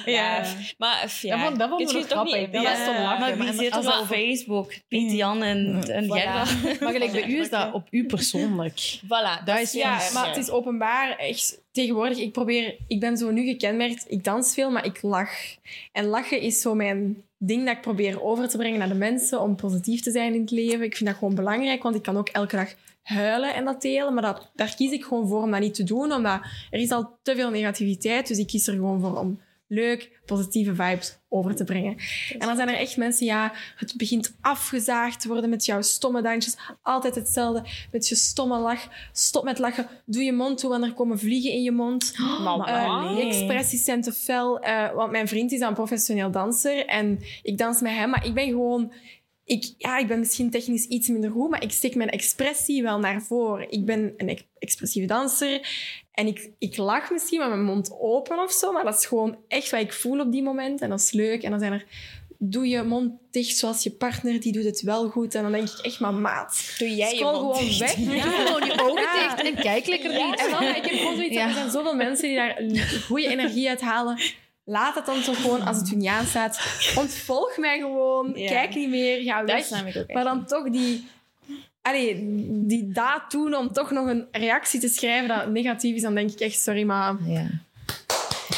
Ja. Maar f- ja, Dat vond- dat vond ik nog toch grappig. niet... Dat was toch lachen. Maar wie Maar zit er op Facebook? Piet, Jan en, en Gerda. Maar gelijk bij u is dat op u persoonlijk. Voilà. Dat is Ja, maar het is openbaar. Echt, tegenwoordig, ik probeer... Ik ben zo nu gekenmerkt. Ik dans veel, maar ik lach. En lachen is zo mijn ding dat ik probeer over te brengen naar de mensen. Om positief te zijn in het leven. Ik vind dat gewoon belangrijk, want ik kan ook elke dag huilen en dat delen. Maar dat, daar kies ik gewoon voor om dat niet te doen. Omdat er is al te veel negativiteit. Dus ik kies er gewoon voor om leuk, positieve vibes over te brengen. En dan zijn er echt mensen, ja, het begint afgezaagd te worden met jouw stomme dansjes. Altijd hetzelfde, met je stomme lach. Stop met lachen, doe je mond toe, want er komen vliegen in je mond. Maar Eh, wat? die expressies zijn te fel. eh, want mijn vriend is dan professioneel danser en ik dans met hem, maar ik ben gewoon... Ik, ja, ik ben misschien technisch iets minder goed, maar ik steek mijn expressie wel naar voren. Ik ben een ex- expressieve danser en ik, ik lach misschien met mijn mond open of zo, maar dat is gewoon echt wat ik voel op die moment en dat is leuk. En dan zijn er... Doe je mond dicht zoals je partner, die doet het wel goed. En dan denk ik echt, maar maat, Doe jij je mond gewoon dicht? weg. Doe gewoon je ogen Ja. dicht en kijk lekker niet. En dan, ik heb gewoon zoiets, Ja. er zijn zoveel mensen die daar goede energie uit halen. Laat het dan toch gewoon, als het u niet aanstaat, ontvolg mij gewoon. Ja. Kijk niet meer, ga Dat weg. snap ik ook. Maar dan toch die, allee, die daad doen om toch nog een reactie te schrijven dat negatief is, dan denk ik echt, sorry, maar Ja.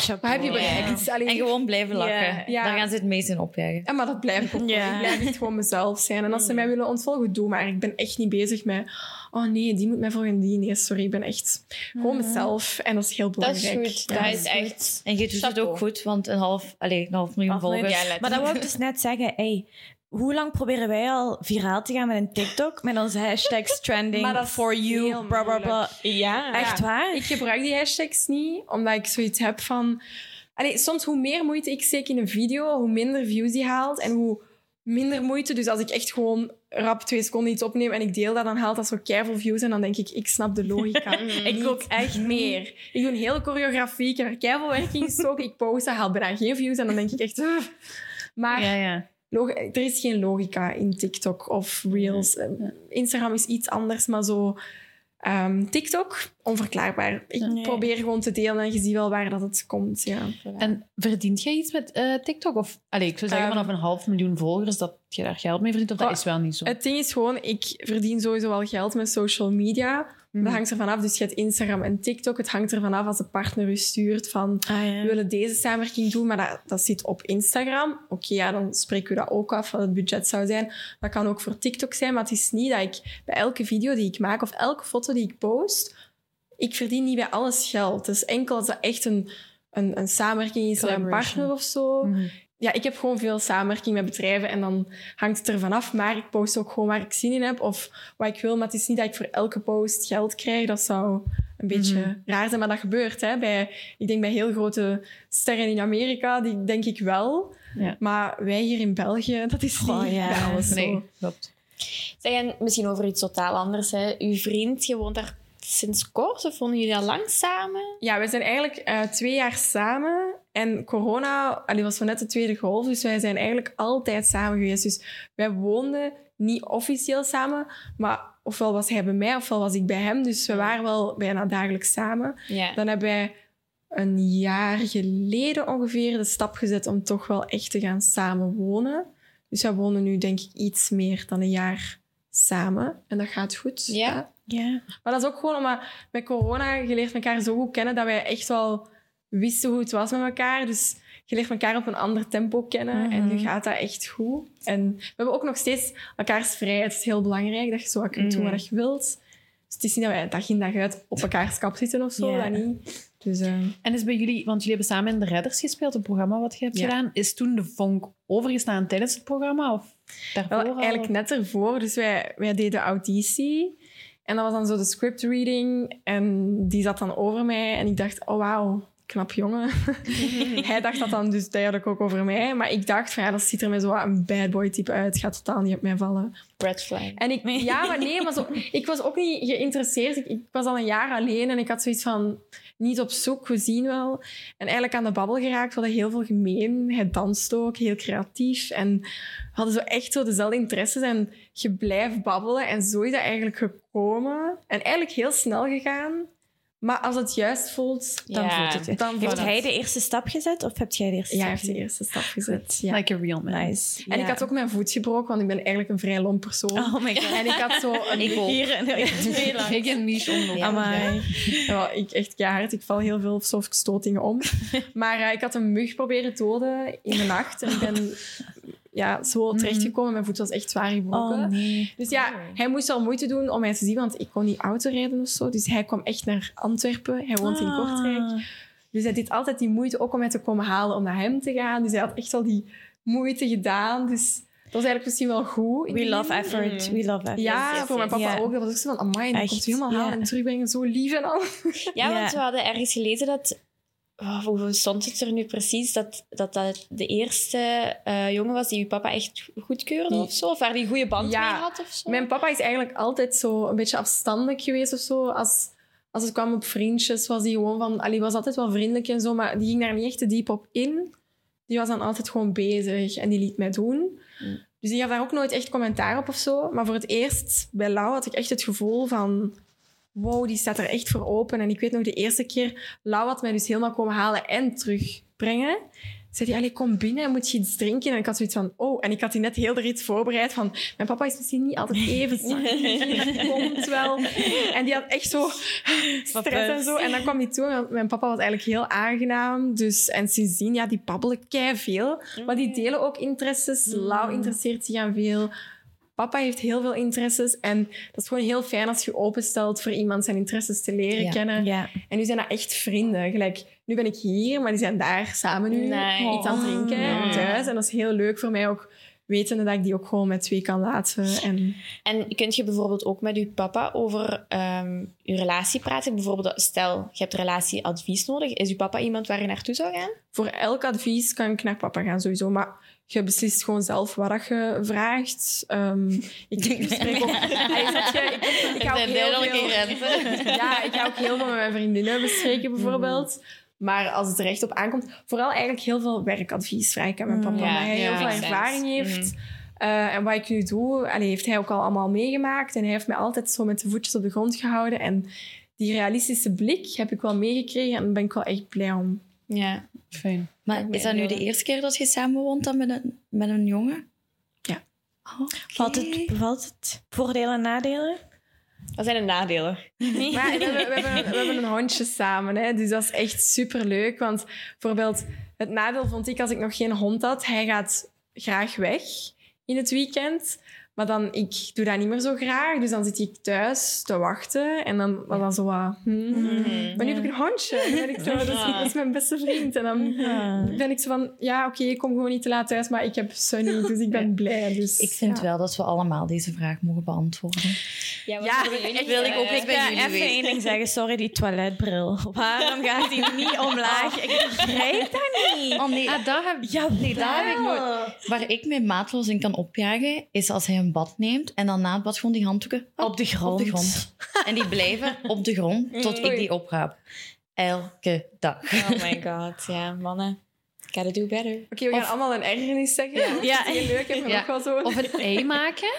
Wat heb je bereikt? Allee, En gewoon blijven lachen. Daar gaan ze het meest in opjagen. Ja, maar dat blijf ik ook. Gewoon. Ik blijf echt gewoon mezelf zijn. En als ze mij willen ontvolgen, doe maar. Ik ben echt niet bezig met... Oh nee, die moet mij volgen. Die. Nee, sorry. Ik ben echt gewoon mezelf. En dat is heel Dat is belangrijk. goed. Ja. Dat is echt... En je doet het Chapeau. ook goed, want een half, allez, een half miljoen Half miljoen, volgers. Ja, Maar dat wou ik dus net zeggen. Hey, hoe lang proberen wij al viraal te gaan met een TikTok? Met onze hashtags trending, for you, bla bla bla. Ja. Echt waar? Ik gebruik die hashtags niet, omdat ik zoiets heb van... Allee, soms hoe meer moeite ik steek in een video, hoe minder views die haalt en hoe minder moeite. Dus als ik echt gewoon rap twee seconden iets opneem en ik deel dat, dan haalt dat zo keiveel views en dan denk ik, ik snap de logica. ik ook echt meer. Ik doe een hele choreografie, ik heb er keiveel werk in gestoken, ik post dat, haal bijna geen views en dan denk ik echt... Maar Ja, ja. Log- er is geen logica in TikTok of Reels. Eh, Instagram is iets anders, maar zo... ehm, TikTok, onverklaarbaar. Ik Nee. probeer gewoon te delen en je ziet wel waar dat het komt. Ja. En verdient jij iets met eh, TikTok? Of, allee, ik zou zeggen Ehm, vanaf een half miljoen volgers dat je daar geld mee verdient, of dat Goh, is wel niet zo. Het ding is gewoon, ik verdien sowieso wel geld met social media. Mhm. Dat hangt ervan af. Dus je hebt Instagram en TikTok. Het hangt ervan af als de partner u stuurt van... Ah, ja. We willen deze samenwerking doen, maar dat, dat zit op Instagram. Oké, ja, dan spreken we dat ook af, wat het budget zou zijn. Dat kan ook voor TikTok zijn, maar het is niet dat ik bij elke video die ik maak of elke foto die ik post, ik verdien niet bij alles geld. Het is enkel als dat echt een, een, een samenwerking is met een partner of zo. Mhm. Ja, ik heb gewoon veel samenwerking met bedrijven en dan hangt het ervan af. Maar ik post ook gewoon waar ik zin in heb of wat ik wil. Maar het is niet dat ik voor elke post geld krijg. Dat zou een beetje raar zijn, maar dat gebeurt. Hè? Bij, ik denk bij heel grote sterren in Amerika, die denk ik wel. Ja. Maar wij hier in België, dat is niet Goh, ja. bij alles zo. Nee, klopt. Zeg, en misschien over iets totaal anders. Hè. Uw vriend, je woont daar sinds kort of wonen jullie al lang samen? Ja, we zijn eigenlijk eh, twee jaar samen. En corona allee, was van net de tweede golf, dus wij zijn eigenlijk altijd samen geweest. Dus wij woonden niet officieel samen, maar ofwel was hij bij mij, ofwel was ik bij hem. Dus we waren wel bijna dagelijks samen. Ja. Dan hebben wij een jaar geleden ongeveer de stap gezet om toch wel echt te gaan samen wonen. Dus wij wonen nu denk ik iets meer dan een jaar samen. En dat gaat goed. Ja. Ja. Maar dat is ook gewoon omdat met corona je leert elkaar zo goed kennen dat wij echt wel wisten hoe het was met elkaar. Dus je leert elkaar op een ander tempo kennen. En nu gaat dat echt goed. En we hebben ook nog steeds elkaars vrijheid. Het is heel belangrijk dat je zo kunt doen Mhm. wat je wilt. Dus het is niet dat wij dag in dag uit op elkaars kap zitten of zo. Ja. Dat niet. Dus, eh, En is bij jullie, want jullie hebben samen in de Redders gespeeld, het programma wat je hebt Ja. gedaan. Is toen de vonk overgestaan tijdens het programma? Of daarvoor Wel, al? eigenlijk net ervoor. Dus wij, wij deden auditie. En dat was dan zo de script reading. En die zat dan over mij. En ik dacht, oh wauw, knap jongen. Hij dacht dat dan dus duidelijk ook over mij. Maar ik dacht, van, ja, dat ziet er mij zo wat een bad boy type uit. Gaat totaal niet op mij vallen. Red flag. En ik, ja, maar nee, maar zo, ik was ook niet geïnteresseerd. Ik, ik was al een jaar alleen en ik had zoiets van niet op zoek, we zien wel. En eigenlijk aan de babbel geraakt, we hadden heel veel gemeen. Hij danste ook, heel creatief. En hadden zo echt zo dezelfde interesses. En je blijft babbelen en zo is dat eigenlijk gekomen. En eigenlijk heel snel gegaan. Maar als het juist voelt, dan Ja. voelt het. het. Dan Heeft hij het. de eerste stap gezet of heb jij de eerste Ja, stap hij heeft de eerste stap gezet. Ja. Like a real man. Nice. En ik had ook mijn voet gebroken, want ik ben eigenlijk een vrij lomp persoon. Oh my god. En ik had zo een Ik. Hier, twee lang. Ik en. Amai. Ja, ik echt keihard. Ik val heel veel softstotingen om. Maar eh, ik had een mug proberen doden in de nacht. En ik ben ja, zo terechtgekomen. Mijn voet was echt zwaar gebroken. Oh nee. Dus ja, hij moest wel moeite doen om mij te zien, want ik kon niet autorijden of zo. Dus hij kwam echt naar Antwerpen. Hij woont in Ah. Kortrijk. Dus hij deed altijd die moeite ook om mij te komen halen om naar hem te gaan. Dus hij had echt al die moeite gedaan. Dus dat was eigenlijk misschien wel goed. in We love effort. We love effort. Ja, Yes, yes, voor mijn papa ook. Dat was ook zo van, amai, Echt, komt hij helemaal halen ja. en terugbrengen. Zo lief en al. Ja, want we hadden ergens gelezen dat... Oh, hoe stond het er nu precies? Dat dat, dat de eerste eh, jongen was die je papa echt goedkeurde of zo? Of waar die een goede band Ja. mee had of zo? Mijn papa is eigenlijk altijd zo een beetje afstandelijk geweest of zo. Als, als het kwam op vriendjes, was hij gewoon van... Allee, was altijd wel vriendelijk en zo, maar die ging daar niet echt te diep op in. Die was dan altijd gewoon bezig en die liet mij doen. Mm. Dus die gaf daar ook nooit echt commentaar op of zo. Maar voor het eerst, bij Lau, had ik echt het gevoel van... Wow, die staat er echt voor open. En ik weet nog de eerste keer... Lau had mij dus helemaal komen halen en terugbrengen. Zei hij, allee, kom binnen, moet je iets drinken? En ik had zoiets van, oh. En ik had die net heel de rit voorbereid van... Mijn papa is misschien niet altijd even zacht. Komt wel. En die had echt zo stress en zo. En dan kwam hij toe. en Mijn papa was eigenlijk heel aangenaam. Dus, en sindsdien, ja, die babbelen kei veel. Maar die delen ook interesses. Lau interesseert zich aan veel. Papa heeft heel veel interesses. En dat is gewoon heel fijn als je openstelt voor iemand zijn interesses te leren Ja. kennen. Ja. En nu zijn dat echt vrienden. Gelijk, nu ben ik hier, maar die zijn daar samen nu iets aan het drinken Oh. thuis. En dat is heel leuk voor mij ook, wetende dat ik die ook gewoon met twee kan laten. En En kunt je bijvoorbeeld ook met je papa over ehm, je relatie praten? Bijvoorbeeld, stel, je hebt relatieadvies nodig. Is je papa iemand waar je naartoe zou gaan? voor elk advies kan ik naar papa gaan sowieso. Maar je beslist gewoon zelf wat je vraagt. Ehm, ik bespreek ook... Ik, ik, hou ook heel veel... Ja, ik ga ook heel veel met mijn vriendinnen bespreken, bijvoorbeeld. Maar als het er echt op aankomt... Vooral eigenlijk heel veel werkadvies vraag ik aan mijn papa. Ja, hij ja, heel veel ervaring sense. heeft. Eh, en wat ik nu doe, allee, heeft hij ook al allemaal meegemaakt. En hij heeft mij altijd zo met de voetjes op de grond gehouden. En die realistische blik heb ik wel meegekregen. En daar ben ik wel echt blij om. Ja. Fijn. Maar is dat nu de eerste keer dat je samenwoont dan met een, met een jongen? Ja. Oké. Valt het, valt het voordelen en nadelen? Wat zijn de nadelen? Maar we hebben, we, hebben een, we hebben een hondje samen, hè? dus dat is echt superleuk. Want bijvoorbeeld, het nadeel vond ik als ik nog geen hond had, hij gaat graag weg in het weekend. Maar dan, ik doe dat niet meer zo graag. Dus dan zit ik thuis te wachten. En dan was dan zo wat... hmm. Maar nu heb ik een hondje. Dan ben ik zo, dat, is, dat is mijn beste vriend. En dan ben ik zo van... Ja, oké, ik kom gewoon niet te laat thuis. Maar ik heb Sunny, dus ik ben blij. Dus, Ik vind ja. wel dat we allemaal deze vraag mogen beantwoorden. Ja, wat Ja, ik wil ik ook bij Ja, even één ding zeggen. Sorry, die toiletbril. Waarom gaat die niet omlaag? Ik begrijp dat niet. Oh nee, Ah, dat heb Ja, nee, dat heb ik nooit. Waar ik mijn maatloos in kan opjagen, is als hij een bad neemt en dan na het bad gewoon die handdoeken Op de grond. op de grond. En die blijven op de grond tot ik die opraap. Elke dag. Oh my god, ja, mannen. Gotta do better. Oké, we gaan allemaal een ergernis zeggen. Ja. Heel leuk, heb je Ja. ook wel zo... Of een ei maken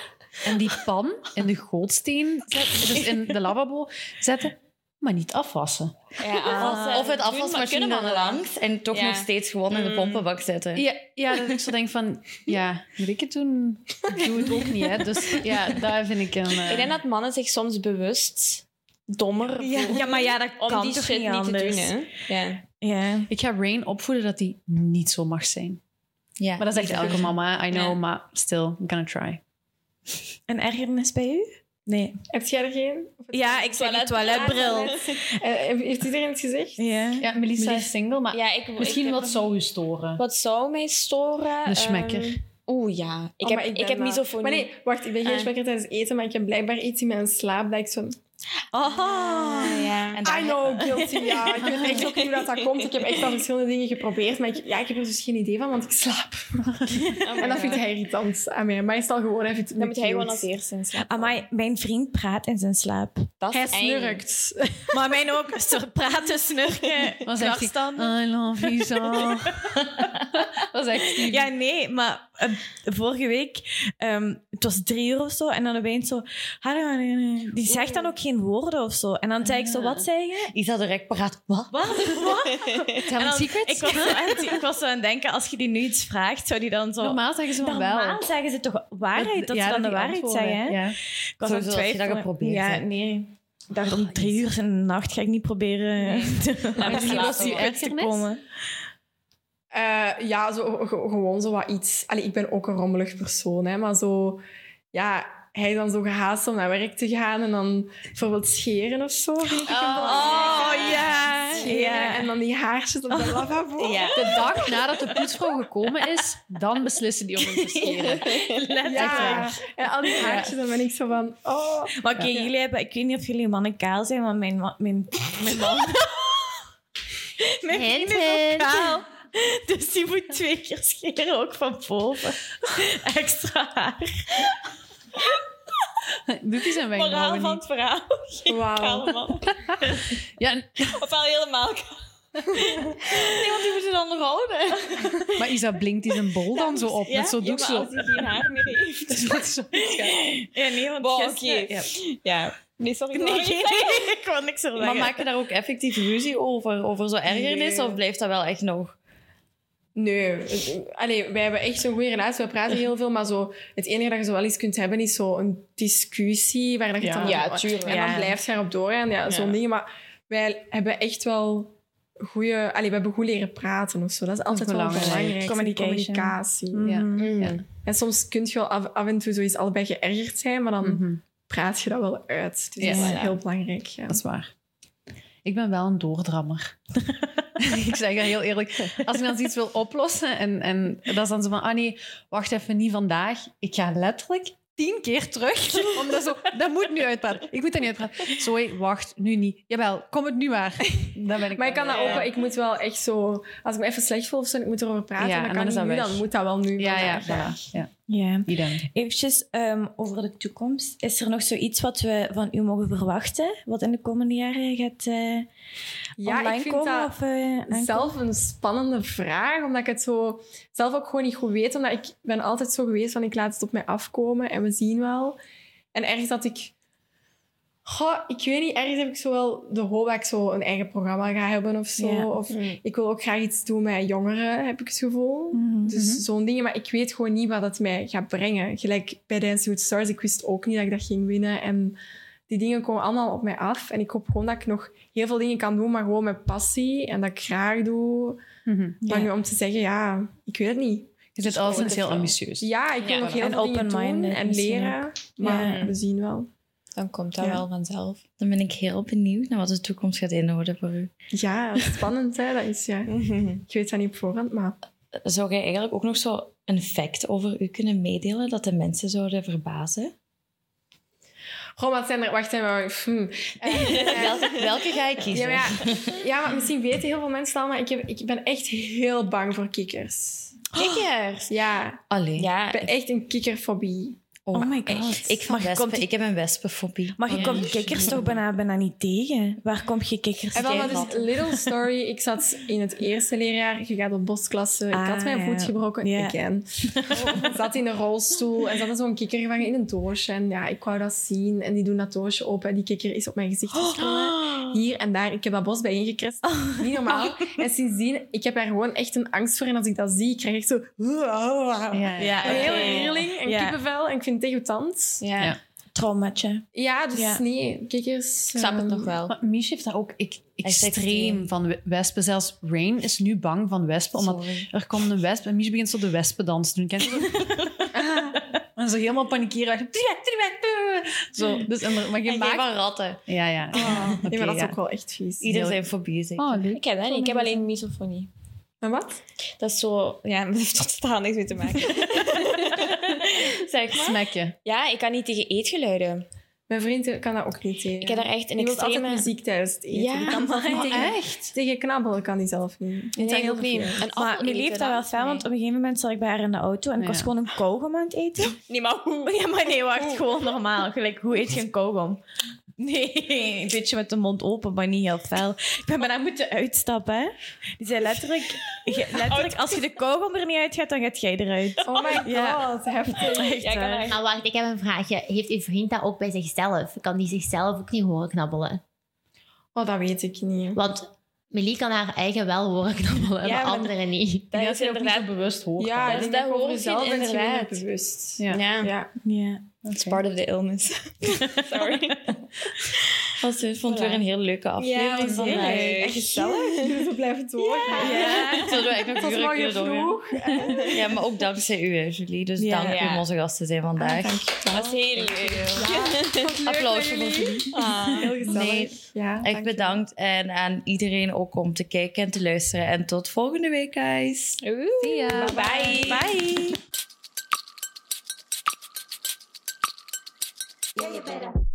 en die pan in de gootsteen zetten, dus in de lavabo zetten, maar niet afwassen. Ja, afwassen. Of het afwasmachine maar kunnen mannen langs en toch Ja. nog steeds gewoon in de Mm. pompenbak zetten. Ja, ja, dat ik zo denk van, ja, moet ik het doen? Ik doe het ook niet, hè. Dus ja, daar vind ik een... eh, Ik denk dat mannen zich soms bewust dommer Ja, voelen ja, maar ja, dat om kan die toch shit niet te doen. Hè? Ja. Ja. Ik ga Rain opvoeden dat hij niet zo mag zijn. Ja, Maar dat is echt elke mama, I know, Ja. maar still, I'm gonna try. Een ergernis bij u? Nee. Heb jij er geen? Of het- Ja, ik zei toiletbril. Eh, heeft iedereen het gezegd? Ja. Ja, Melissa is single, maar Ja, ik, misschien ik wat zou u storen? Wat zou mij storen? Een smekker. Ehm, Oeh, ja. Ik Oh, heb, ik ben, heb misofonie. Maar nee, wacht, ik ben geen Ah. smekker tijdens eten, maar ik heb blijkbaar iets in mijn slaap dat ik zo... Oh. ja. En I know, guilty, ja. Ik weet echt ook niet hoe dat, dat komt. Ik heb echt al verschillende dingen geprobeerd, maar ik, ja, ik heb er dus geen idee van, want ik slaap. en dat vindt hij irritant aan mij. Maar is het al gewoon even... Dan moet hij gewoon als eerste in slaap. Amai, mijn vriend praat in zijn slaap. Dat Hij snurkt. Maar mijn ook. Praten, snurken, hij? klarstanden. I love you so. Wat zegt hij? Ja, nee, maar eh, vorige week, ehm, het was drie uur of zo, en dan opeens zo... Die zegt dan ook geen woorden of zo. En dan zei ik zo, wat zei je? Isa direct paraat. Wat? Wat? Wat? Tell me secrets? Ik was, zo aan het, ik was zo aan het denken, als je die nu iets vraagt, zou die dan zo... Normaal zeggen ze maar Normaal wel. zeggen ze toch waarheid, dat Ja, ze dan de waarheid antwoorden. zeggen. hè? Ja. Ik was aan je dat twijfelen. geprobeerd Ja, nee. Ik dacht, om drie uur in de nacht ga ik niet proberen te, maar te wel. uit te komen. Eh, ja, zo, ge- gewoon zo wat iets. Allee, ik ben ook een rommelig persoon, hè, maar zo... Ja, hij is dan zo gehaast om naar werk te gaan en dan bijvoorbeeld scheren of zo. vind ik Oh, ja. Scheren ja. En dan die haartjes op de lavabo. Ja. De dag nadat de poetsvrouw gekomen is, dan beslissen die om hem te scheren. Ja, en al die haartjes, dan ben ik zo van... Oh. Maar oké, jullie hebben... Ik weet niet of jullie mannen kaal zijn, maar mijn, mijn, mijn man... mijn vriend is ook kaal. Dus die moet twee keer scheren, ook van boven. Extra haar. Doet hij zijn Moraal wenkbrauwen van niet? het verhaal. Wauw. Ja, Ofwel helemaal. Nee, want die moeten dan nog houden. maar Isa blinkt die zijn bol dan zo op. Ja? Met zo Ja, als hij geen haar meer heeft. Met zo- Ja, nee, want gisteren- oké. Ja. Ja. Nee, sorry. Nee, ik wil niks erbij. Maar maak je daar ook effectief ruzie over? Over zo'n ergernis? Nee. Of blijft dat wel echt nog... Nee, allee, wij hebben echt zo'n goede relatie. We praten heel veel, maar zo, het enige dat je zo wel eens kunt hebben is zo'n discussie waar dat je Ja. dan Ja, tuurlijk. En dan Ja. blijft je erop doorgaan. Ja, zo'n Ja. dingen. Maar wij hebben echt wel goede... Allee, we hebben goed leren praten of zo. Dat is altijd wel belangrijk. belangrijk. Communication. Communicatie. Ja. Mhm. Ja. En soms kun je wel af, af en toe zoiets allebei geërgerd zijn, maar dan Mhm. praat je dat wel uit. Dus Ja. dat is Ja. heel belangrijk. Ja. Dat is waar. Ik ben wel een doordrammer. ik zeg dat heel eerlijk. Als ik dan iets wil oplossen en, en dat is dan zo van, ah nee, wacht even, niet vandaag. Ik ga letterlijk tien keer terug. Omdat zo, dat moet nu uitpraten. Ik moet dat niet uitpraten. Zoe, wacht, nu niet. Jawel, kom het nu maar. Dan ben ik Maar ik kan dat ook wel. Ik moet wel echt zo... Als ik me even slecht voel of zo ik moet erover praten, Ja, dan kan dan ik nu, moet dat wel nu. Ja, ja, vandaag, voilà. ja. Ja. Idem. Eventjes ehm, over de toekomst. Is er nog zoiets wat we van u mogen verwachten? Wat in de komende jaren gaat eh Ja, online ik vind komen? dat of, eh, zelf een spannende vraag, omdat ik het zo zelf ook gewoon niet goed weet. Omdat ik ben altijd zo geweest van ik laat het op mij afkomen en we zien wel. En ergens dat ik... Goh, ik weet niet, ergens heb ik zo wel de hoop dat ik zo een eigen programma ga hebben of zo. Ja. Of ik wil ook graag iets doen met jongeren, heb ik het gevoel. Mhm. Dus zo'n dingen, maar ik weet gewoon niet wat het mij gaat brengen. Gelijk bij Dancing with Stars, ik wist ook niet dat ik dat ging winnen. En die dingen komen allemaal op mij af. En ik hoop gewoon dat ik nog heel veel dingen kan doen, maar gewoon met passie. En dat ik graag doe. Mhm. Maar nu om te zeggen, ja, ik weet het niet. Je zit alleszins heel ambitieus. Ja, ik wil Ja, nog heel en veel dingen doen en leren. Maar Ja. we zien wel. Dan komt dat Ja. wel vanzelf. Dan ben ik heel benieuwd naar wat de toekomst gaat inhouden voor u. Ja, spannend hè. Dat is, ja. Ik weet dat niet op voorhand, maar... Zou jij eigenlijk ook nog zo een fact over u kunnen meedelen dat de mensen zouden verbazen? Goh, wat zijn er... Wacht even. Hmm. Welke, welke ga ik Ja, kiezen? maar, ja, ja, maar misschien weten heel veel mensen al, maar ik, heb, ik ben echt heel bang voor kikkers. Kikkers. Ja, Allee. Ja, ik ben echt een kikkerfobie. Oh my god. Ik, van wespen, komt- ik heb een wespenfobie. Maar je Ja. komt kikkers toch bijna, bijna niet tegen? Waar kom je kikkers tegen? dus, little story. Ik zat in het eerste leerjaar. Je gaat op bosklasse. Ik had Ah, mijn voet ja. gebroken. Ja. Again. Ik zat in een rolstoel. En hadden zo'n kikker gevangen in een doosje. En ja, ik wou dat zien. En die doen dat doosje open. En die kikker is op mijn gezicht gesprongen. Hier en daar. Ik heb dat bos bijeengekrest. Niet normaal. En sindsdien, ik heb daar gewoon echt een angst voor. En als ik dat zie, krijg ik zo... Ja, Ja, Een hele oké. rilling en Ja. kippenvel. En ik vind het degoutant. ja. Ja. traumatje. Ja, dus Ja. nee, kikkers... Ik snap het ehm, nog wel. Maar Mish heeft daar ook ik, extreem, extreem. van we- wespen. Zelfs Rain is nu bang van wespen, omdat Sorry. er komt een wesp en Mish begint zo de wespendans te doen. Ken je dat? en zo helemaal panikeren. Zo, dus, en, er- maar je En maakt... geen van ratten. Ja, ja. Oh, nee, Oké, maar dat is ja. ook wel echt vies. Ieder zijn fobie, zeg. Oh, leuk. Ik heb dat niet. Ik heb alleen misofonie. En wat? Dat is zo... Ja, dat heeft totaal niks mee te maken. Zeg maar. Smekken. Ja, ik kan niet tegen eetgeluiden. Mijn vriend kan dat ook niet tegen. Ik heb daar echt een Die wil altijd extreme... muziek tijdens het eten. Ja, die kan maar tegen, echt? tegen knabbelen kan hij zelf niet. Die dat Nee, heel ook niet. Een Maar lief eten, dat wel fijn, want op een gegeven moment zat ik bij haar in de auto en ik was gewoon een kauwgom aan het eten. Nee, maar hoe? Ja, maar nee, wacht, gewoon normaal. Gelijk, hoe eet je een kauwgom? Nee, een beetje met de mond open, maar niet heel fel. Ik ben bijna moeten uitstappen, hè. Die zei letterlijk, letterlijk als je de kauwgom er niet uit gaat, dan gaat jij eruit. Oh my god, Ja. heftig. Echt Ja, ik kan daar- Maar wacht, ik heb een vraagje. Heeft uw vriend dat ook bij zichzelf? Kan die zichzelf ook niet horen knabbelen? Oh, dat weet ik niet. Want Melie kan haar eigen wel horen knabbelen, Ja, maar maar- anderen niet. Dat Dat is is ook niet zo inderdaad... bewust hoort. Ja, ik dat denk dat hoor over je jezelf bent je minder inderdaad. bewust. Ja. Ja, Ja. Ja. It's part of the illness. Sorry. Was, ik vond het weer een heel leuke aflevering Ja, vandaag. Echt gezellig. Jullie zo blijven doorgaan. Ja. Zullen we eigenlijk nog Het was uren vroeg. Ja, maar ook dankzij u, hè, Julie. Dus Ja. dank u Ja. om onze gast te zijn vandaag. Dat is heel leuk. Applausje voor Julie. Heel gezellig. Nee, ja, Echt bedankt. En aan iedereen ook om te kijken en te luisteren. En tot volgende week, guys. See ya. Bye. Bye! Yeah, you better.